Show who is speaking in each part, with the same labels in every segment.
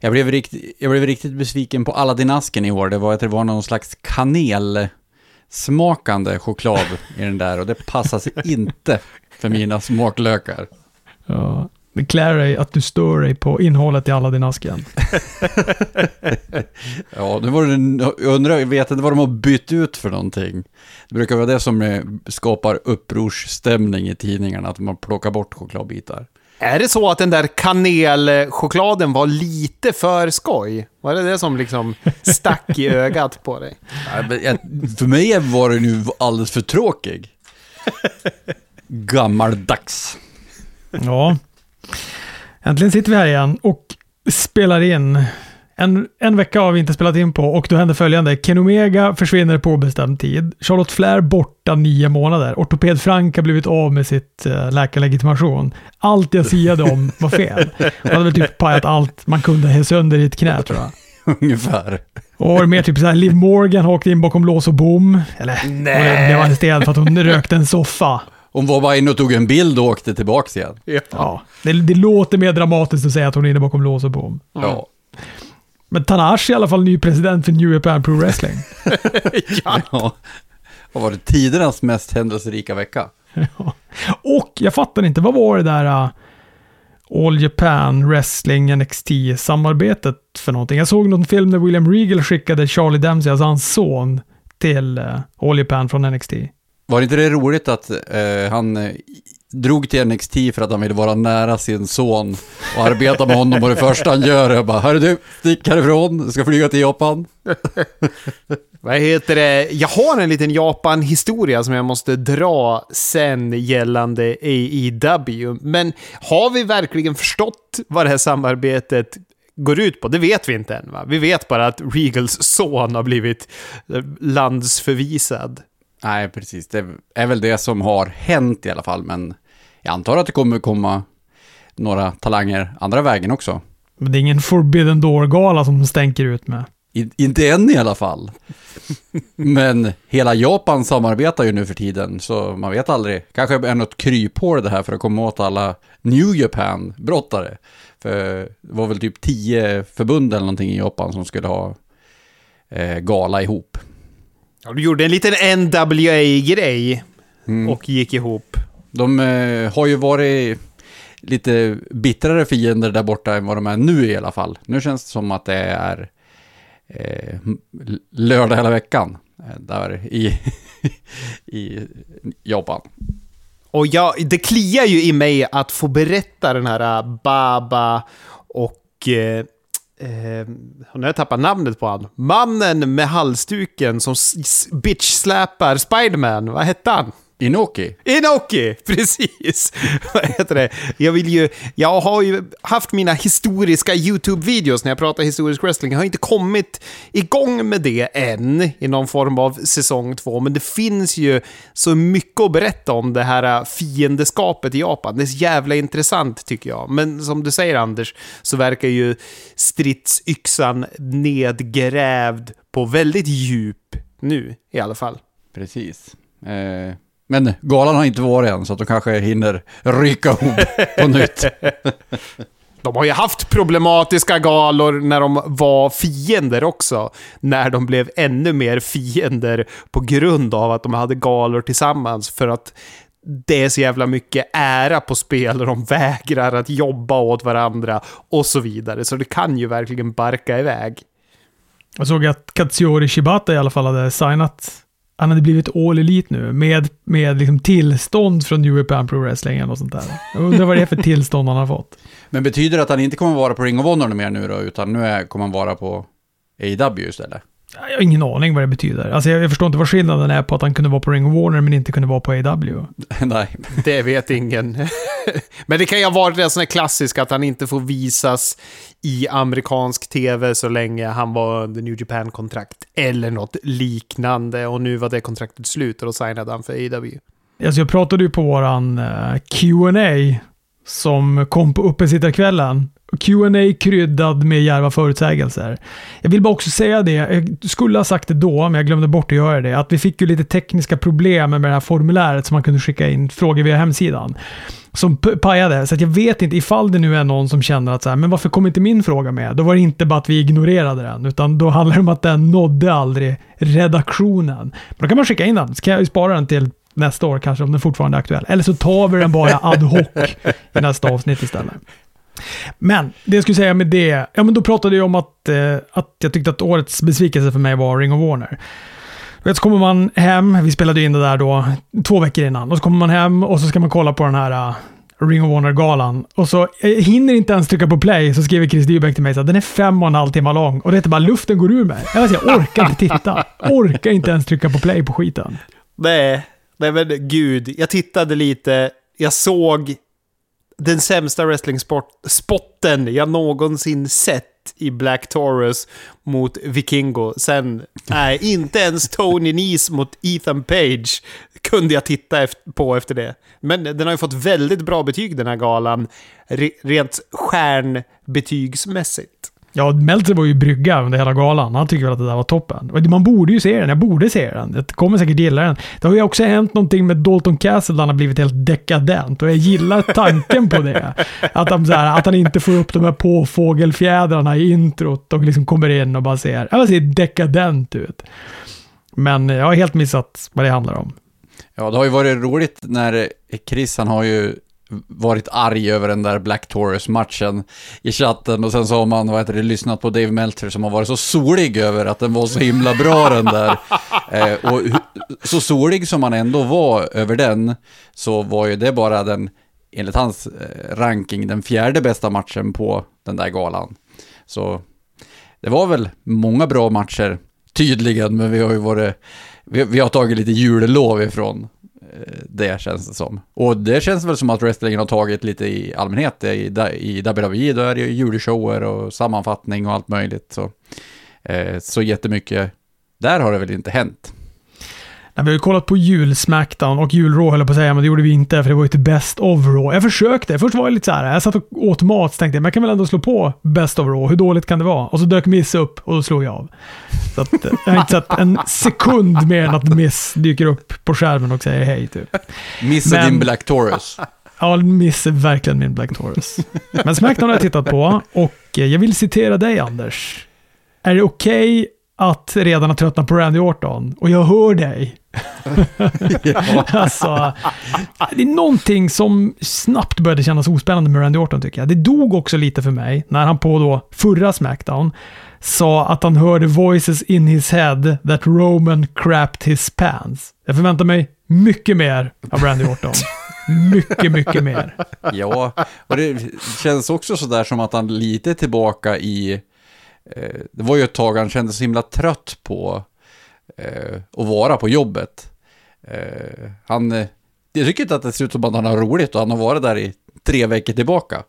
Speaker 1: Jag blev, riktigt, jag blev riktigt besviken på Aladdin-asken i år. Det var att det var någon slags kanelsmakande choklad i den där och det passade sig inte för mina smaklökar.
Speaker 2: Ja. Det klär dig att du stör dig på innehållet i Aladdin-asken.
Speaker 1: Ja, nu var det, jag undrar, jag vet inte vad de har bytt ut för någonting. Det brukar vara det som eh, skapar upprorsstämning i tidningarna, att man plockar bort chokladbitar.
Speaker 3: Är det så att den där kanelchokladen var lite för skoj? Var det det som liksom stack i ögat på dig?
Speaker 1: Ja, men jag- För mig var det nu alldeles för tråkig. Gammaldags.
Speaker 2: Ja. Äntligen sitter vi här igen och spelar in. En, en vecka har vi inte spelat in på och då hände följande. Ken Omega försvinner på obestämd tid. Charlotte Flair borta nio månader. Ortoped Frank har blivit av med sitt uh, läkarlegitimation. Allt jag siade om var fel. Man hade väl typ pajat allt man kunde ha sönder i ett knä tror jag.
Speaker 1: Ungefär.
Speaker 2: Och mer typ såhär, Liv Morgan har åkt in bakom lås och bom. Eller,
Speaker 3: Nej.
Speaker 2: hon blev arresterad för att hon rökte en soffa.
Speaker 1: Hon var bara inne och tog en bild och åkte tillbaks igen.
Speaker 2: Ja, det, det låter mer dramatiskt att säga att hon är inne bakom lås och bom.
Speaker 1: Ja.
Speaker 2: Men Tanahashi är i alla fall ny president för New Japan Pro Wrestling.
Speaker 1: ja. Vad var det? Tidernas mest händelserika vecka.
Speaker 2: Ja. och jag fattar inte, vad var det där uh, All Japan Wrestling NXT-samarbetet för någonting? Jag såg någon film där William Regal skickade Charlie Dempsey, alltså hans son, till uh, All Japan från NXT.
Speaker 1: Var inte det roligt att eh, han drog till NXT för att han ville vara nära sin son och arbeta med honom och det första han gör är bara Hörru du, stick härifrån, du ska flyga till Japan.
Speaker 3: Vad heter det? Jag har en liten Japan-historia som jag måste dra sen gällande AEW. Men har vi verkligen förstått vad det här samarbetet går ut på? Det vet vi inte än va? Vi vet bara att Regals son har blivit eh, landsförvisad.
Speaker 1: Nej, precis. Det är väl det som har hänt i alla fall, men jag antar att det kommer komma några talanger andra vägen också.
Speaker 2: Men det är ingen Forbidden Door-gala som de stänker ut med.
Speaker 1: I, inte än i alla fall. Men hela Japan samarbetar ju nu för tiden, så man vet aldrig. Kanske är något kryphål det här för att komma åt alla New Japan-brottare. För det var väl typ tio förbund eller någonting i Japan som skulle ha eh, gala ihop.
Speaker 3: Ja, du gjorde en liten NWA-grej och gick ihop.
Speaker 1: De eh, har ju varit lite bittrare fiender där borta än vad de är nu i alla fall. Nu känns det som att det är eh, lördag hela veckan eh, där i, i Japan.
Speaker 3: Och jag, det kliar ju i mig att få berätta den här eh, Baba och... Eh, eh, nu har jag tappat namnet på han. Mannen med halsduken som bitch-släpar Spiderman. Vad hette han?
Speaker 1: Inoki?
Speaker 3: Inoki! Precis! Vad heter det? Jag vill ju... Jag har ju haft mina historiska YouTube-videos när jag pratar historisk wrestling. Jag har inte kommit igång med det än i någon form av säsong två, men det finns ju så mycket att berätta om det här fiendeskapet i Japan. Det är så jävla intressant tycker jag. Men som du säger Anders, så verkar ju stridsyxan nedgrävd på väldigt djup nu i alla fall.
Speaker 1: Precis. Eh, men galan har inte varit än, så att de kanske hinner rycka ihop på nytt.
Speaker 3: De har ju haft problematiska galor när de var fiender också. När de blev ännu mer fiender på grund av att de hade galor tillsammans. För att det är så jävla mycket ära på spel och de vägrar att jobba åt varandra och så vidare. Så det kan ju verkligen barka iväg.
Speaker 2: Jag såg att Katsuyori Shibata i alla fall hade signat. Han hade blivit All Elite nu med, med liksom tillstånd från New Japan Pro Wrestling och sånt där. Jag undrar vad det är för tillstånd han har fått.
Speaker 1: Men betyder det att han inte kommer vara på Ring of Honor mer nu då, utan nu är, kommer han vara på AEW istället?
Speaker 2: Jag har ingen aning vad det betyder. Alltså jag, jag förstår inte vad skillnaden är på att han kunde vara på Ring of Warner men inte kunde vara på AW.
Speaker 1: Nej,
Speaker 3: Det vet ingen. Men det kan ju ha varit det sån här klassisk att han inte får visas i amerikansk tv så länge han var under New Japan-kontrakt. Eller något liknande. Och nu var det kontraktet slut och då signade han för AW.
Speaker 2: Alltså jag pratade ju på våran eh, Q&A som kom på uppesittarkvällen. Q&A kryddad med djärva förutsägelser. Jag vill bara också säga det, jag skulle ha sagt det då, men jag glömde bort att göra det, att vi fick ju lite tekniska problem med det här formuläret som man kunde skicka in frågor via hemsidan. Som pajade, så att jag vet inte ifall det nu är någon som känner att så här, men varför kom inte min fråga med? Då var det inte bara att vi ignorerade den, utan då handlar det om att den nådde aldrig redaktionen. Men då kan man skicka in den, så kan jag ju spara den till nästa år kanske, om den fortfarande är aktuell. Eller så tar vi den bara ad hoc i nästa avsnitt istället. Men det jag skulle säga med det, ja men då pratade jag om att, eh, att jag tyckte att årets besvikelse för mig var Ring of Warner. Vet, så kommer man hem, vi spelade in det där då två veckor innan, och så kommer man hem och så ska man kolla på den här uh, Ring of Warner-galan. Och så jag hinner inte ens trycka på play, så skriver Chris Dybeck till mig att den är fem och en halv timme lång. Och det är bara luften går ur mig. Jag, vet, jag orkar inte titta. Orkar inte ens trycka på play på skiten.
Speaker 3: Nej, nej men gud. Jag tittade lite, jag såg den sämsta wrestling-spotten jag någonsin sett i Black Taurus mot Vikingo. Sen, nej, inte ens Tony Nese mot Ethan Page kunde jag titta på efter det. Men den har ju fått väldigt bra betyg den här galan, rent stjärnbetygsmässigt.
Speaker 2: Ja, Meltzer var ju brygga under hela galan. Han tycker väl att det där var toppen. Och Man borde ju se den. Jag borde se den. Jag kommer säkert gilla den. Det har ju också hänt någonting med Dalton Castle där han har blivit helt dekadent. Och jag gillar tanken på det. Att han, så här, att han inte får upp de här påfågelfjädrarna i introt och liksom kommer in och bara ser, ja, ser dekadent ut. Men jag har helt missat vad det handlar om.
Speaker 1: Ja, det har ju varit roligt när Chris, han har ju varit arg över den där Black Taurus-matchen i chatten och sen så har man, vad heter det, lyssnat på Dave Meltzer som har varit så solig över att den var så himla bra den där. Eh, och så solig som han ändå var över den så var ju det bara den, enligt hans eh, ranking, den fjärde bästa matchen på den där galan. Så det var väl många bra matcher, tydligen, men vi har ju varit, vi, vi har tagit lite jullov ifrån Eh, det känns det som. Och det känns väl som att wrestlingen har tagit lite i allmänhet. I, i WWE då är det ju julshower och sammanfattning och allt möjligt. Så, eh, så jättemycket, där har det väl inte hänt.
Speaker 2: Vi har ju kollat på jul-Smackdown och jul-Raw höll jag på att säga, men det gjorde vi inte för det var ju till Best of Raw. Jag försökte. Först var jag lite så här, jag satt och åt mat så tänkte jag, men jag kan väl ändå slå på Best of Raw. Hur dåligt kan det vara? Och så dök Miss upp och då slog jag av. Så att, eh, jag har inte sett en sekund mer än att Miss dyker upp på skärmen och säger hej typ.
Speaker 1: Missa
Speaker 2: Men-
Speaker 1: din Black Taurus.
Speaker 2: Ja, Miss är verkligen min Black Taurus. Men Smackdown har jag tittat på och eh, jag vill citera dig Anders. Är det okej att redan ha tröttnat på Randy Orton? Och jag hör dig. alltså, det är någonting som snabbt började kännas ospännande med Randy Orton tycker jag. Det dog också lite för mig när han på då förra Smackdown sa att han hörde voices in his head that Roman crapped his pants. Jag förväntar mig mycket mer av Randy Orton. Mycket, mycket mer.
Speaker 1: Ja, och det känns också sådär som att han lite tillbaka i... Eh, det var ju ett tag han kände sig så himla trött på eh, och vara på jobbet. Eh, han... Eh, jag tycker inte att det ser ut som att han har roligt och han har varit där i tre veckor tillbaka.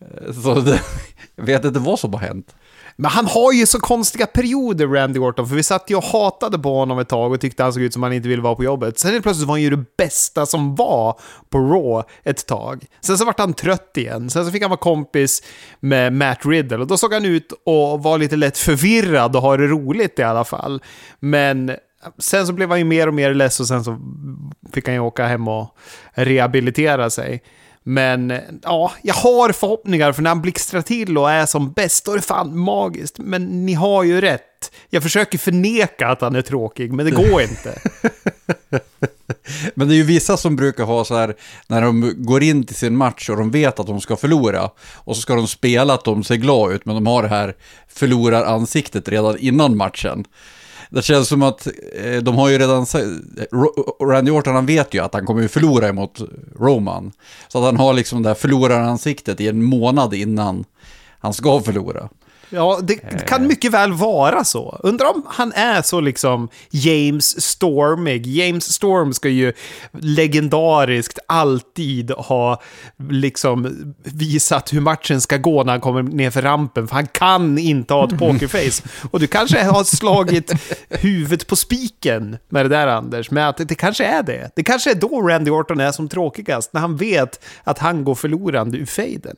Speaker 1: Eh, så det, jag vet inte vad som har hänt.
Speaker 3: Men han har ju så konstiga perioder, Randy Orton, för vi satt ju och hatade på honom ett tag och tyckte han såg ut som han inte ville vara på jobbet. Sen helt plötsligt var han ju det bästa som var på Raw ett tag. Sen så vart han trött igen. Sen så fick han vara kompis med Matt Riddle och då såg han ut och var lite lätt förvirrad och ha det roligt i alla fall. Men sen så blev han ju mer och mer less och sen så fick han ju åka hem och rehabilitera sig. Men ja, jag har förhoppningar för när han blixtrar till och är som bäst, då är det fan magiskt. Men ni har ju rätt. Jag försöker förneka att han är tråkig, men det går inte.
Speaker 1: Men det är ju vissa som brukar ha så här, när de går in till sin match och de vet att de ska förlora, och så ska de spela att de ser glada ut, men de har det här förloraransiktet redan innan matchen. Det känns som att eh, de har ju redan sagt, Randy Orton han vet ju att han kommer ju förlora emot Roman. Så att han har liksom det här förloraransiktet i en månad innan han ska förlora.
Speaker 3: Ja, det kan mycket väl vara så. Undrar om han är så liksom James Stormig. James Storm ska ju legendariskt alltid ha liksom visat hur matchen ska gå när han kommer ner för rampen, för han kan inte ha ett pokerface. Och du kanske har slagit huvudet på spiken med det där Anders, med att det kanske är det. Det kanske är då Randy Orton är som tråkigast, när han vet att han går förlorande ur fejden.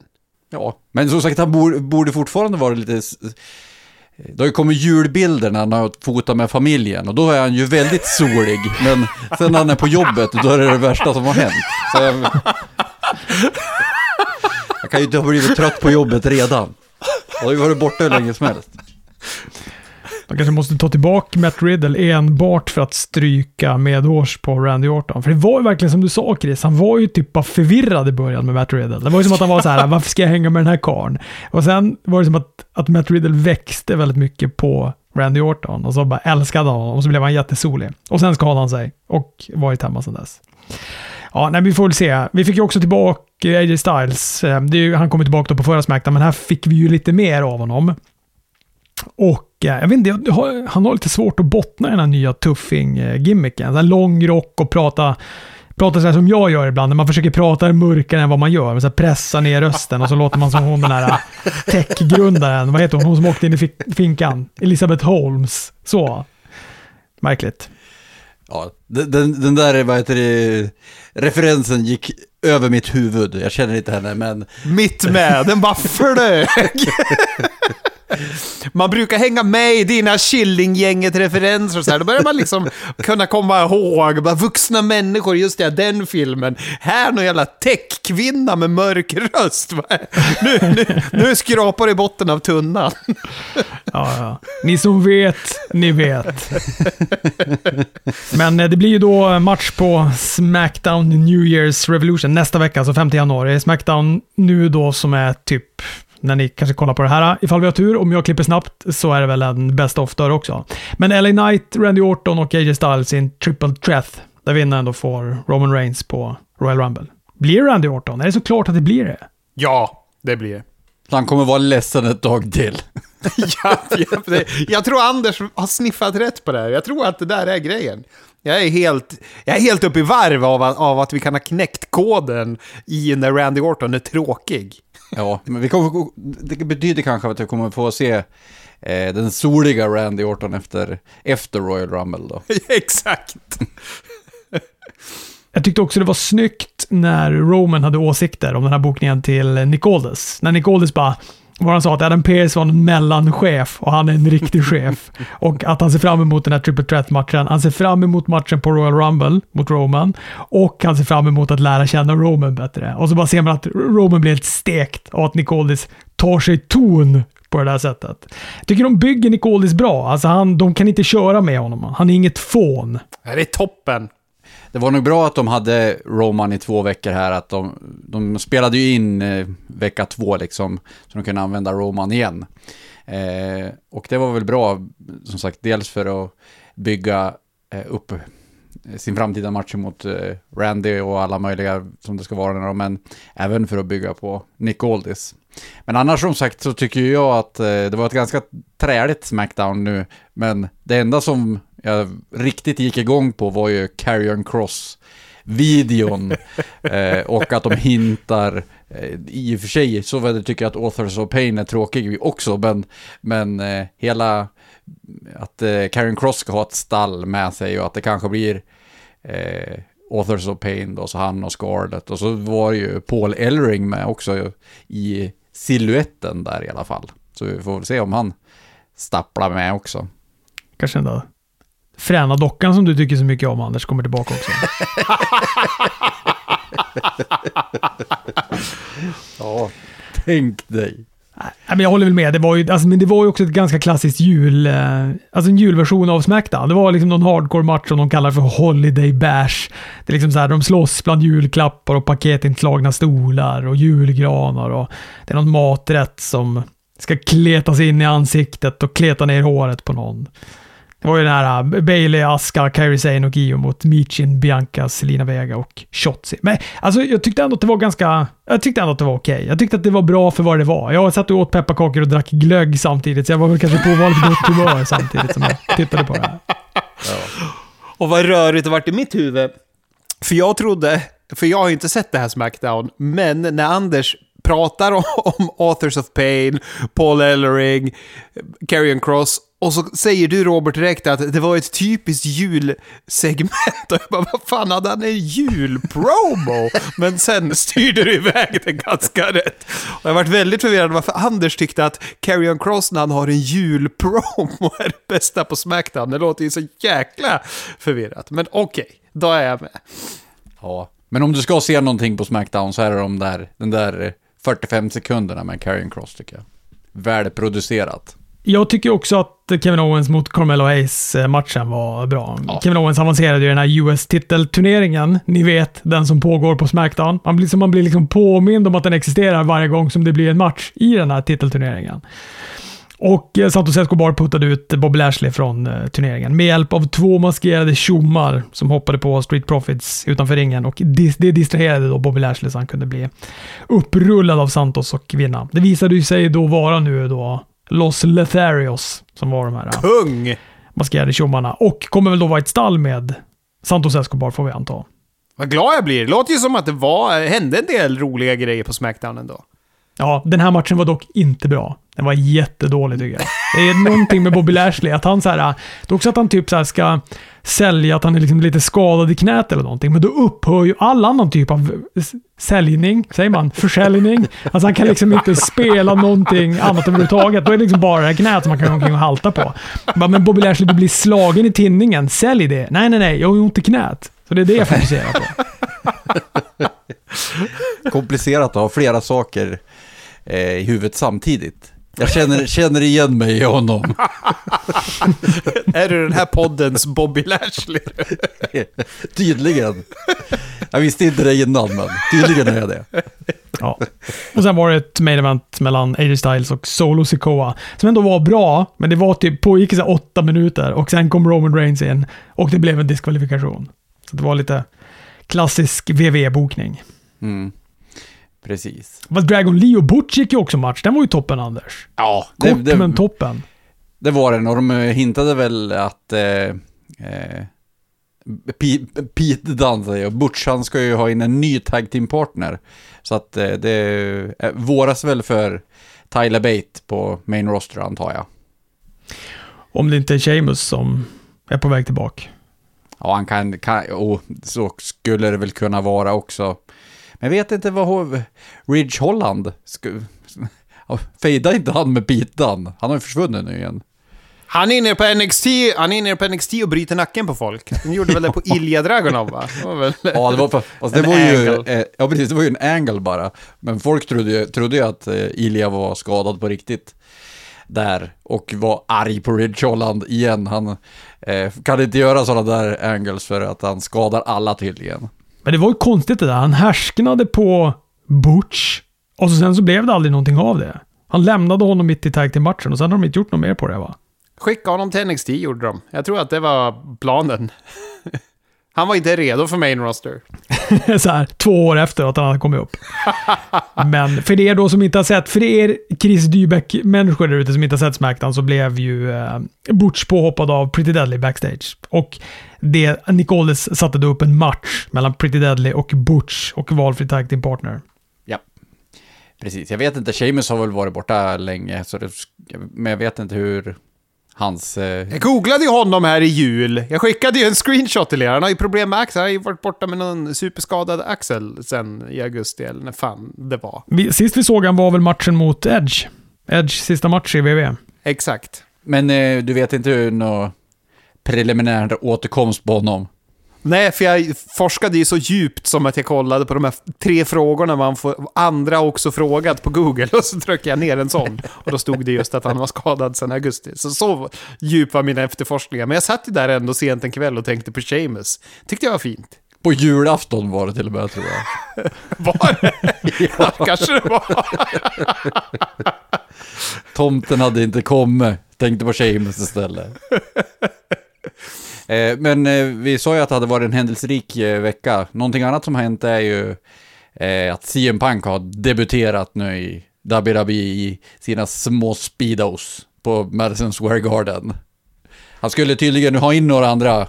Speaker 1: Ja, men som sagt, han borde, fortfarande vara lite... Det har ju kommit julbilder när han har fotat med familjen och då är han ju väldigt solig. Men sen när han är på jobbet, då är det det värsta som har hänt. Så jag, jag kan ju inte ha blivit trött på jobbet redan. Jag har ju varit borta hur länge som helst.
Speaker 2: Man kanske måste ta tillbaka Matt Riddle enbart för att stryka medhårs på Randy Orton. För det var ju verkligen som du sa Chris, han var ju typ bara förvirrad i början med Matt Riddle. Det var ju som att han var så här, varför ska jag hänga med den här karln? Och sen var det som att, att Matt Riddle växte väldigt mycket på Randy Orton och så bara älskade han honom och så blev han jättesolig. Och sen skadade han sig och varit hemma sedan dess. Ja, nej, vi får väl se. Vi fick ju också tillbaka AJ Styles. Eh, det är ju, han kom tillbaka då på förra Smackdown, men här fick vi ju lite mer av honom. Och jag vet inte, jag har- han har lite svårt att bottna i den här nya tuffing-gimmicken. Lång rock och prata, prata så här som jag gör ibland, när man försöker prata mörkare än vad man gör. Så här pressa ner rösten och så låter man som hon den här eh, tech-grundaren, vad heter hon, hon som åkte in i fi- finkan? Elisabeth Holmes. Så. Märkligt.
Speaker 1: Ja, den, den, den där, vad heter det, referensen gick över mitt huvud. Jag känner inte henne, men
Speaker 3: Mitt med, den bara flög. Man brukar hänga med i dina Killinggänget-referenser och så här. Då börjar man liksom kunna komma ihåg, bara vuxna människor, just det, den filmen. Här någon jävla tech-kvinna med mörk röst. Nu, nu, nu skrapar det i botten av tunnan.
Speaker 2: Ja, ja. Ni som vet, ni vet. Men eh, det blir ju då eh, match på Smackdown New Year's Revolution nästa vecka, alltså 5 januari. Smackdown nu då som är typ, när ni kanske kollar på det här, ifall vi har tur, om jag klipper snabbt, så är det väl en best of där också. Men LA Knight, Randy Orton och AJ Styles i en triple threat, där vinnaren då får Roman Reigns på Royal Rumble. Blir Randy Orton? Är det så klart att det blir det?
Speaker 3: Ja, det blir det.
Speaker 1: han kommer vara ledsen ett tag till.
Speaker 3: ja, ja, det, jag tror Anders har sniffat rätt på det här. Jag tror att det där är grejen. Jag är helt, jag är helt uppe i varv av, att- av att vi kan ha knäckt koden i när Randy Orton är tråkig.
Speaker 1: Ja, men vi kommer, det betyder kanske att vi kommer få se eh, den soliga Randy Orton efter, efter Royal Rumble då.
Speaker 3: Exakt.
Speaker 2: Jag tyckte också det var snyggt när Roman hade åsikter om den här bokningen till Nick Aldis. När Nick Aldis bara, vad han sa att Adam Pearce var en mellanchef och han är en riktig chef. Och att han ser fram emot den här triple threat-matchen. Han ser fram emot matchen på Royal Rumble mot Roman. Och han ser fram emot att lära känna Roman bättre. Och så bara ser man att Roman blir helt stekt och att Nick Aldis tar sig ton på det där sättet. Jag tycker de bygger Nick Aldis bra. Alltså han, de kan inte köra med honom. Han är inget fån.
Speaker 3: Det här är toppen.
Speaker 1: Det var nog bra att de hade Roman i två veckor här, att de, de spelade ju in eh, vecka två liksom, så de kunde använda Roman igen. Eh, och det var väl bra, som sagt, dels för att bygga eh, upp eh, sin framtida match mot eh, Randy och alla möjliga som det ska vara, men även för att bygga på Nick Aldis. Men annars som sagt så tycker ju jag att eh, det var ett ganska träligt Smackdown nu, men det enda som jag riktigt gick igång på var ju Carrion Cross videon eh, och att de hintar eh, i och för sig så väl tycker jag att Authors of Pain är tråkig också men, men eh, hela att eh, Karen Cross ska ha ett stall med sig och att det kanske blir eh, Authors of Pain då, så han och Scarlett och så var ju Paul Ellering med också i siluetten där i alla fall. Så vi får väl se om han stapplar med också.
Speaker 2: Kanske där fräna dockan som du tycker så mycket om, Anders, kommer tillbaka också.
Speaker 1: Ja, tänk dig.
Speaker 2: Nej, men jag håller väl med. Det var ju, alltså, men det var ju också ett ganska klassiskt jul... Eh, alltså en julversion av Smackdown. Det var liksom någon hardcore-match som de kallar för Holiday Bash. Det är liksom så här, de slåss bland julklappar och paketinslagna stolar och julgranar och det är någon maträtt som ska kletas in i ansiktet och kleta ner håret på någon. Det var ju den här äh, Bailey, Aska, Kairi Sane och Gio mot Michin, Bianca, Selina Vega och Shotzi. Men alltså, jag tyckte ändå att det var ganska... Jag tyckte ändå att det var okej. Jag tyckte att det var bra för vad det var. Jag satt och åt pepparkakor och drack glögg samtidigt, så jag var väl kanske på ovanligt gott humör samtidigt som jag tittade på det här.
Speaker 3: Och vad rörigt det vart i mitt huvud. För jag trodde, för jag har ju inte sett det här Smackdown, men när Anders pratar om, om Authors of Pain, Paul Ellering, Carrion Cross, och så säger du Robert direkt att det var ett typiskt julsegment. Och jag bara, vad fan hade han en julpromo? Men sen styrde du iväg det ganska rätt. Och jag varit väldigt förvirrad varför Anders tyckte att Carrion Cross när han har en julpromo är det bästa på Smackdown. Det låter ju så jäkla förvirrat. Men okej, då är jag med.
Speaker 1: Ja. Men om du ska se någonting på Smackdown så är det de där, den där 45 sekunderna med Karrion Cross tycker jag. Välproducerat.
Speaker 2: Jag tycker också att Kevin Owens mot Carmelo Hayes-matchen var bra.
Speaker 1: Ja.
Speaker 2: Kevin Owens avancerade i den här US-titelturneringen. Ni vet, den som pågår på Smackdown. Man blir, så man blir liksom påmind om att den existerar varje gång som det blir en match i den här titelturneringen. Och eh, Santos Escobar puttade ut Bobby Lashley från eh, turneringen med hjälp av två maskerade tjommar som hoppade på Street Profits utanför ringen och det distraherade då Bobby Lashley så han kunde bli upprullad av Santos och vinna. Det visade ju sig då vara nu då Los Letharios som var de här eh,
Speaker 3: Kung!
Speaker 2: maskerade tjommarna och kommer väl då vara ett stall med Santos Escobar får vi anta.
Speaker 3: Vad glad jag blir. Det låter ju som att det var, hände en del roliga grejer på Smackdown ändå.
Speaker 2: Ja, den här matchen var dock inte bra. Den var jättedålig tycker jag. Det är någonting med Bobby Lashley, att han så här, det är också att han typ så här ska sälja att han är liksom lite skadad i knät eller någonting, men då upphör ju all annan typ av säljning, säger man, försäljning. Alltså han kan liksom inte spela någonting annat överhuvudtaget. Då är det liksom bara det här knät som man kan gå omkring och halta på. Bara, men Bobby Lashley, du blir slagen i tinningen, sälj det. Nej, nej, nej, jag har ju ont i knät. Så det är det jag fokuserar på.
Speaker 1: Komplicerat att ha flera saker eh, i huvudet samtidigt. Jag känner, känner igen mig i honom.
Speaker 3: är du den här poddens Bobby Lashley?
Speaker 1: Tydligen. Jag visste inte det innan, men tydligen är jag det.
Speaker 2: Ja. Och sen var det ett main event mellan AJ Styles och Solo Sikoa. Som ändå var bra, men det var typ, pågick i åtta minuter och sen kom Roman Reigns in och det blev en diskvalifikation. Så det var lite klassisk WWE-bokning.
Speaker 1: Mm. Precis.
Speaker 2: Vad Dragon Lee och Butch gick ju också match. Den var ju toppen, Anders.
Speaker 1: Ja,
Speaker 2: Kort
Speaker 1: det,
Speaker 2: men
Speaker 1: det,
Speaker 2: toppen.
Speaker 1: det var den och de eh, hintade väl att eh, eh, Pete, Pete säger jag, Butch han ska ju ha in en ny tag team partner. Så att eh, det eh, våras väl för Tyler Bate på main roster antar jag.
Speaker 2: Om det inte är Sheamus som är på väg tillbaka.
Speaker 1: Ja, han kan, kan och så skulle det väl kunna vara också. Men jag vet inte vad Ridge Holland, fejdade inte han med Dunne? Han har ju försvunnit nu igen.
Speaker 3: Han är inne på NXT, han är inne på NXT och bryter nacken på folk. De gjorde väl det på Ilja Dragunov va? Det var väl...
Speaker 1: Ja, det var, för, alltså, det var ju, eh, ja precis, det var ju en angle bara. Men folk trodde ju, trodde ju att eh, Ilja var skadad på riktigt. Där, och var arg på Ridge Holland igen. Han eh, kan inte göra sådana där angles för att han skadar alla tydligen.
Speaker 2: Men det var ju konstigt det där. Han härsknade på Butch och så sen så blev det aldrig någonting av det. Han lämnade honom mitt i tag till matchen och sen har de inte gjort något mer på det va?
Speaker 3: Skicka honom till NXT gjorde de. Jag tror att det var planen. Han var inte redo för main roster.
Speaker 2: så här, två år efter att han hade kommit upp. Men för er då som inte har sett, för er Chris Dybeck-människor där ute som inte har sett Smackdown så blev ju eh, Butch påhoppad av Pretty Deadly backstage. Och det, Nick Aldis satte då upp en match mellan Pretty Deadly och Butch och valfri tag team partner.
Speaker 1: Ja, precis. Jag vet inte, Seamus har väl varit borta länge, så det, men jag vet inte hur hans... Eh,
Speaker 3: Jag googlade ju honom här i jul. Jag skickade ju en screenshot till er. Han har ju problem med axeln. Han har ju varit borta med någon superskadad axel sen i augusti, eller när fan det var.
Speaker 2: Vi, sist vi såg han var väl matchen mot Edge. Edge sista match i. WWE.
Speaker 3: Exakt.
Speaker 1: men eh, du vet inte hur nå preliminär återkomst på honom?
Speaker 3: Nej, för jag forskade ju så djupt som att jag kollade på de här tre frågorna man får andra också frågat på Google och så tryckte jag ner en sån. Och då stod det just att han var skadad sedan augusti. Så så djup var mina efterforskningar. Men jag satt ju där ändå sent en kväll och tänkte på Seamus. Tyckte jag var fint.
Speaker 1: På julafton var det till och med, tror jag.
Speaker 3: Var det? ja, kanske det var.
Speaker 1: Tomten hade inte kommit Tänkte på Sheamus istället. Eh, Men eh, vi sa ju att det hade varit en händelserik eh, vecka. Någonting annat som har hänt är ju eh, att CM Punk har debuterat nu i WWE i sina små speedos på Madison Square Garden. Han skulle tydligen ha in några andra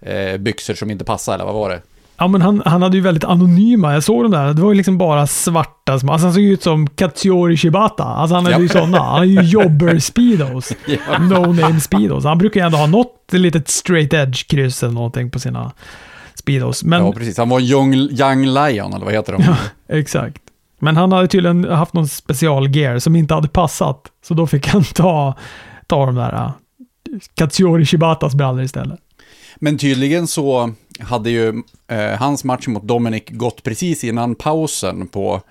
Speaker 1: eh, byxor som inte passade, eller vad var det?
Speaker 2: Ja, men han, han hade ju väldigt anonyma. Jag såg de där. Det var ju liksom bara svarta små. Alltså han såg ut som Katsuyori Shibata. Alltså han hade
Speaker 1: Ja.
Speaker 2: ju sådana. Han hade ju jobber-speedos.
Speaker 1: Ja.
Speaker 2: No-name-speedos. Han brukar ju ändå ha något litet straight edge-kryss eller någonting på sina speedos. Men,
Speaker 1: Ja, precis. Han var young, young lion, eller vad heter de?
Speaker 2: Ja. exakt. Men han hade tydligen haft någon specialgear som inte hade passat. Så då fick han ta, ta de där uh, Katsuyori Shibatas brallor istället.
Speaker 1: Men tydligen så hade ju eh, hans match mot Dominic gått precis innan pausen på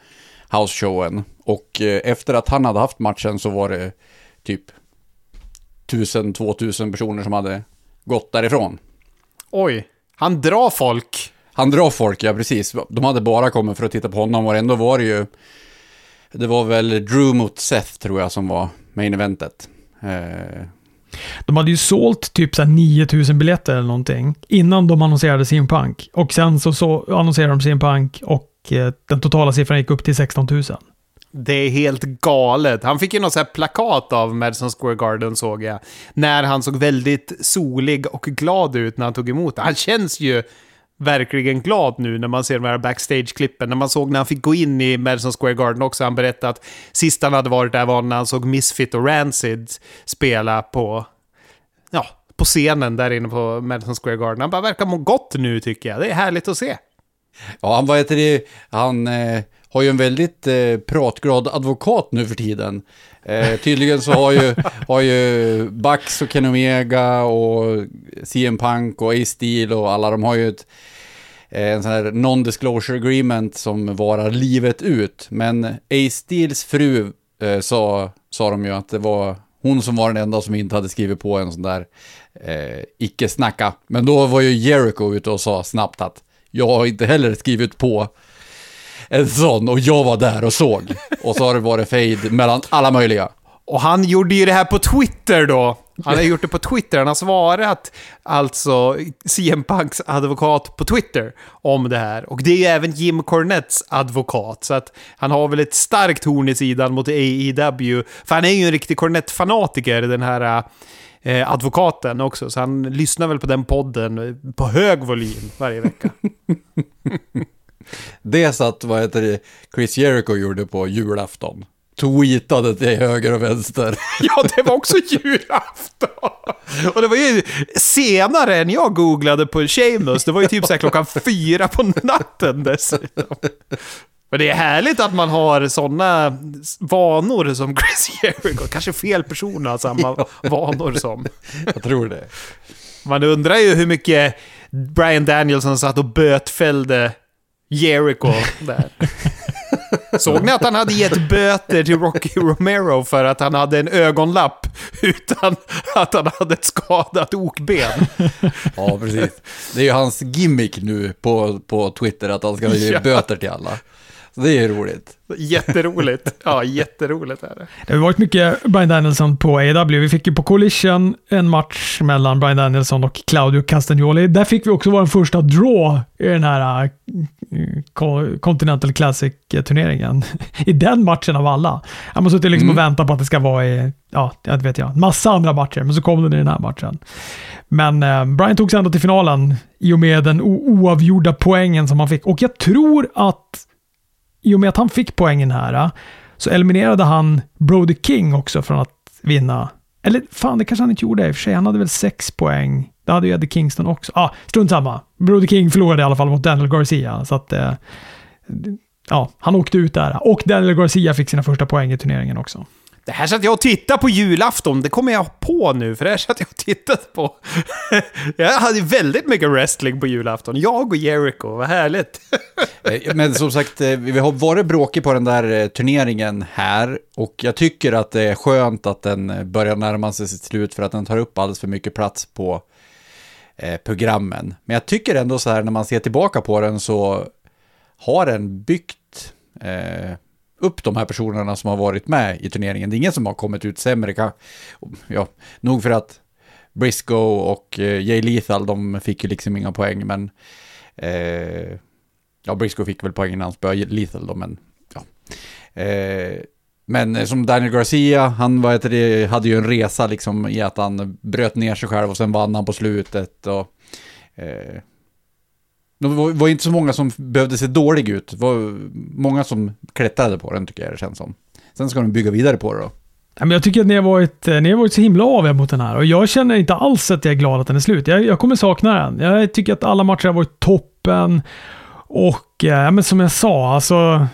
Speaker 1: house-showen. Och eh, efter att han hade haft matchen så var det typ 1000-2000 personer som hade gått därifrån.
Speaker 3: Oj, han drar folk.
Speaker 1: Han drar folk, ja precis. De hade bara kommit för att titta på honom och ändå var det ju... Det var väl Drew mot Seth tror jag som var main eventet. Eh,
Speaker 2: de hade ju sålt typ så 9000 biljetter eller någonting innan de annonserade sin Punk. Och sen så, så annonserade de sin Punk och eh, den totala siffran gick upp till 16 000.
Speaker 3: Det är helt galet. Han fick ju något så här plakat av Madison Square Garden såg jag. När han såg väldigt solig och glad ut när han tog emot det. Han känns ju verkligen glad nu när man ser de här backstage-klippen. När man såg när han fick gå in i Madison Square Garden också. Han berättade att sist han hade varit där var när han såg Misfit och Rancid spela på, ja, på scenen där inne på Madison Square Garden. Han bara verkar må gott nu tycker jag. Det är härligt att se.
Speaker 1: Ja, han, vad heter det, han eh, har ju en väldigt eh, pratglad advokat nu för tiden. Eh, tydligen så har ju, har ju Bax och Ken Omega och CM Punk och Ace Steel och alla de har ju ett, eh, en sån här non-disclosure agreement som varar livet ut. Men Ace Steels fru eh, sa, sa de ju att det var hon som var den enda som inte hade skrivit på en sån där eh, icke-snacka. Men då var ju Jericho ute och sa snabbt att jag har inte heller skrivit på en sån och jag var där och såg. Och så har det varit fade mellan alla möjliga.
Speaker 3: Och han gjorde ju det här på Twitter då. Han har gjort det på Twitter. Han har svarat alltså CM Punks advokat på Twitter om det här. Och det är ju även Jim Cornettes advokat. Så att han har väl ett starkt horn i sidan mot AEW. För han är ju en riktig Cornette-fanatiker, den här eh, advokaten också. Så han lyssnar väl på den podden på hög volym varje vecka.
Speaker 1: Det satt, vad heter det, Chris Jericho gjorde på julafton. Tweetade till höger och vänster.
Speaker 3: Ja, det var också julafton! Och det var ju senare än jag googlade på Seamus. Det var ju typ så här klockan fyra på natten dessutom. Men det är härligt att man har sådana vanor som Chris Jericho. Kanske fel person har samma vanor som.
Speaker 1: Jag tror det.
Speaker 3: Man undrar ju hur mycket Brian Danielson satt och bötfällde Jericho där. Såg ni att han hade gett böter till Rocky Romero för att han hade en ögonlapp utan att han hade ett skadat okben?
Speaker 1: Ja, precis. Det är ju hans gimmick nu på, på Twitter att han ska ge
Speaker 3: Ja.
Speaker 1: böter till alla. Det är ju roligt.
Speaker 3: Jätteroligt. Ja, jätteroligt är det.
Speaker 2: Det har varit mycket Brian Danielson på AEW. Vi fick ju på Collision en match mellan Brian Danielson och Claudio Castagnoli. Där fick vi också vår första draw i den här eh, Co- Continental Classic-turneringen. I den matchen av alla. Jag måste suttit liksom och väntat på att det ska vara i, ja, jag vet jag, massa andra matcher, men så kom den i den här matchen. Men eh, Brian tog sig ändå till finalen i och med den oavgjorda poängen som han fick. Och jag tror att i och med att han fick poängen här äh, så eliminerade han Brody King också från att vinna. Eller fan, det kanske han inte gjorde i och för sig. Han hade väl sex poäng. Det hade ju Eddie Kingston också. Ja, ah, strunt samma. Brody King förlorade i alla fall mot Daniel Garcia. Så att, eh, ja, han åkte ut där. Och Daniel Garcia fick sina första poäng i turneringen också.
Speaker 3: Det här satt jag och tittade på julafton, det kommer jag på nu, för det här satt jag och tittade på. jag hade väldigt mycket wrestling på julafton. Jag och Jericho, vad härligt.
Speaker 1: Eh, men som sagt, eh, vi har varit bråkiga på den där eh, turneringen här och jag tycker att det är skönt att den börjar närma sig sitt slut för att den tar upp alldeles för mycket plats på programmen. Men jag tycker ändå så här när man ser tillbaka på den så har den byggt eh, upp de här personerna som har varit med i turneringen. Det är ingen som har kommit ut sämre. Ja, nog för att Briscoe och eh, Jay Lethal, de fick ju liksom inga poäng, men eh, ja, Briscoe fick väl poäng innan han spöade Lethal då, men ja. Eh, men eh, som Daniel Garcia, han var ett, hade ju en resa liksom i att han bröt ner sig själv och sen vann han på slutet och eh, det var, var inte så många som behövde se dålig ut. Det var många som klättrade på den tycker jag det känns som. Sen ska de bygga vidare på det då.
Speaker 2: jag tycker att ni har, varit, eh, ni har varit så himla aviga mot den här och jag känner inte alls att jag är glad att den är slut. Jag, jag kommer sakna den. Jag tycker att alla matcher har varit toppen och eh, ja, men som jag sa, alltså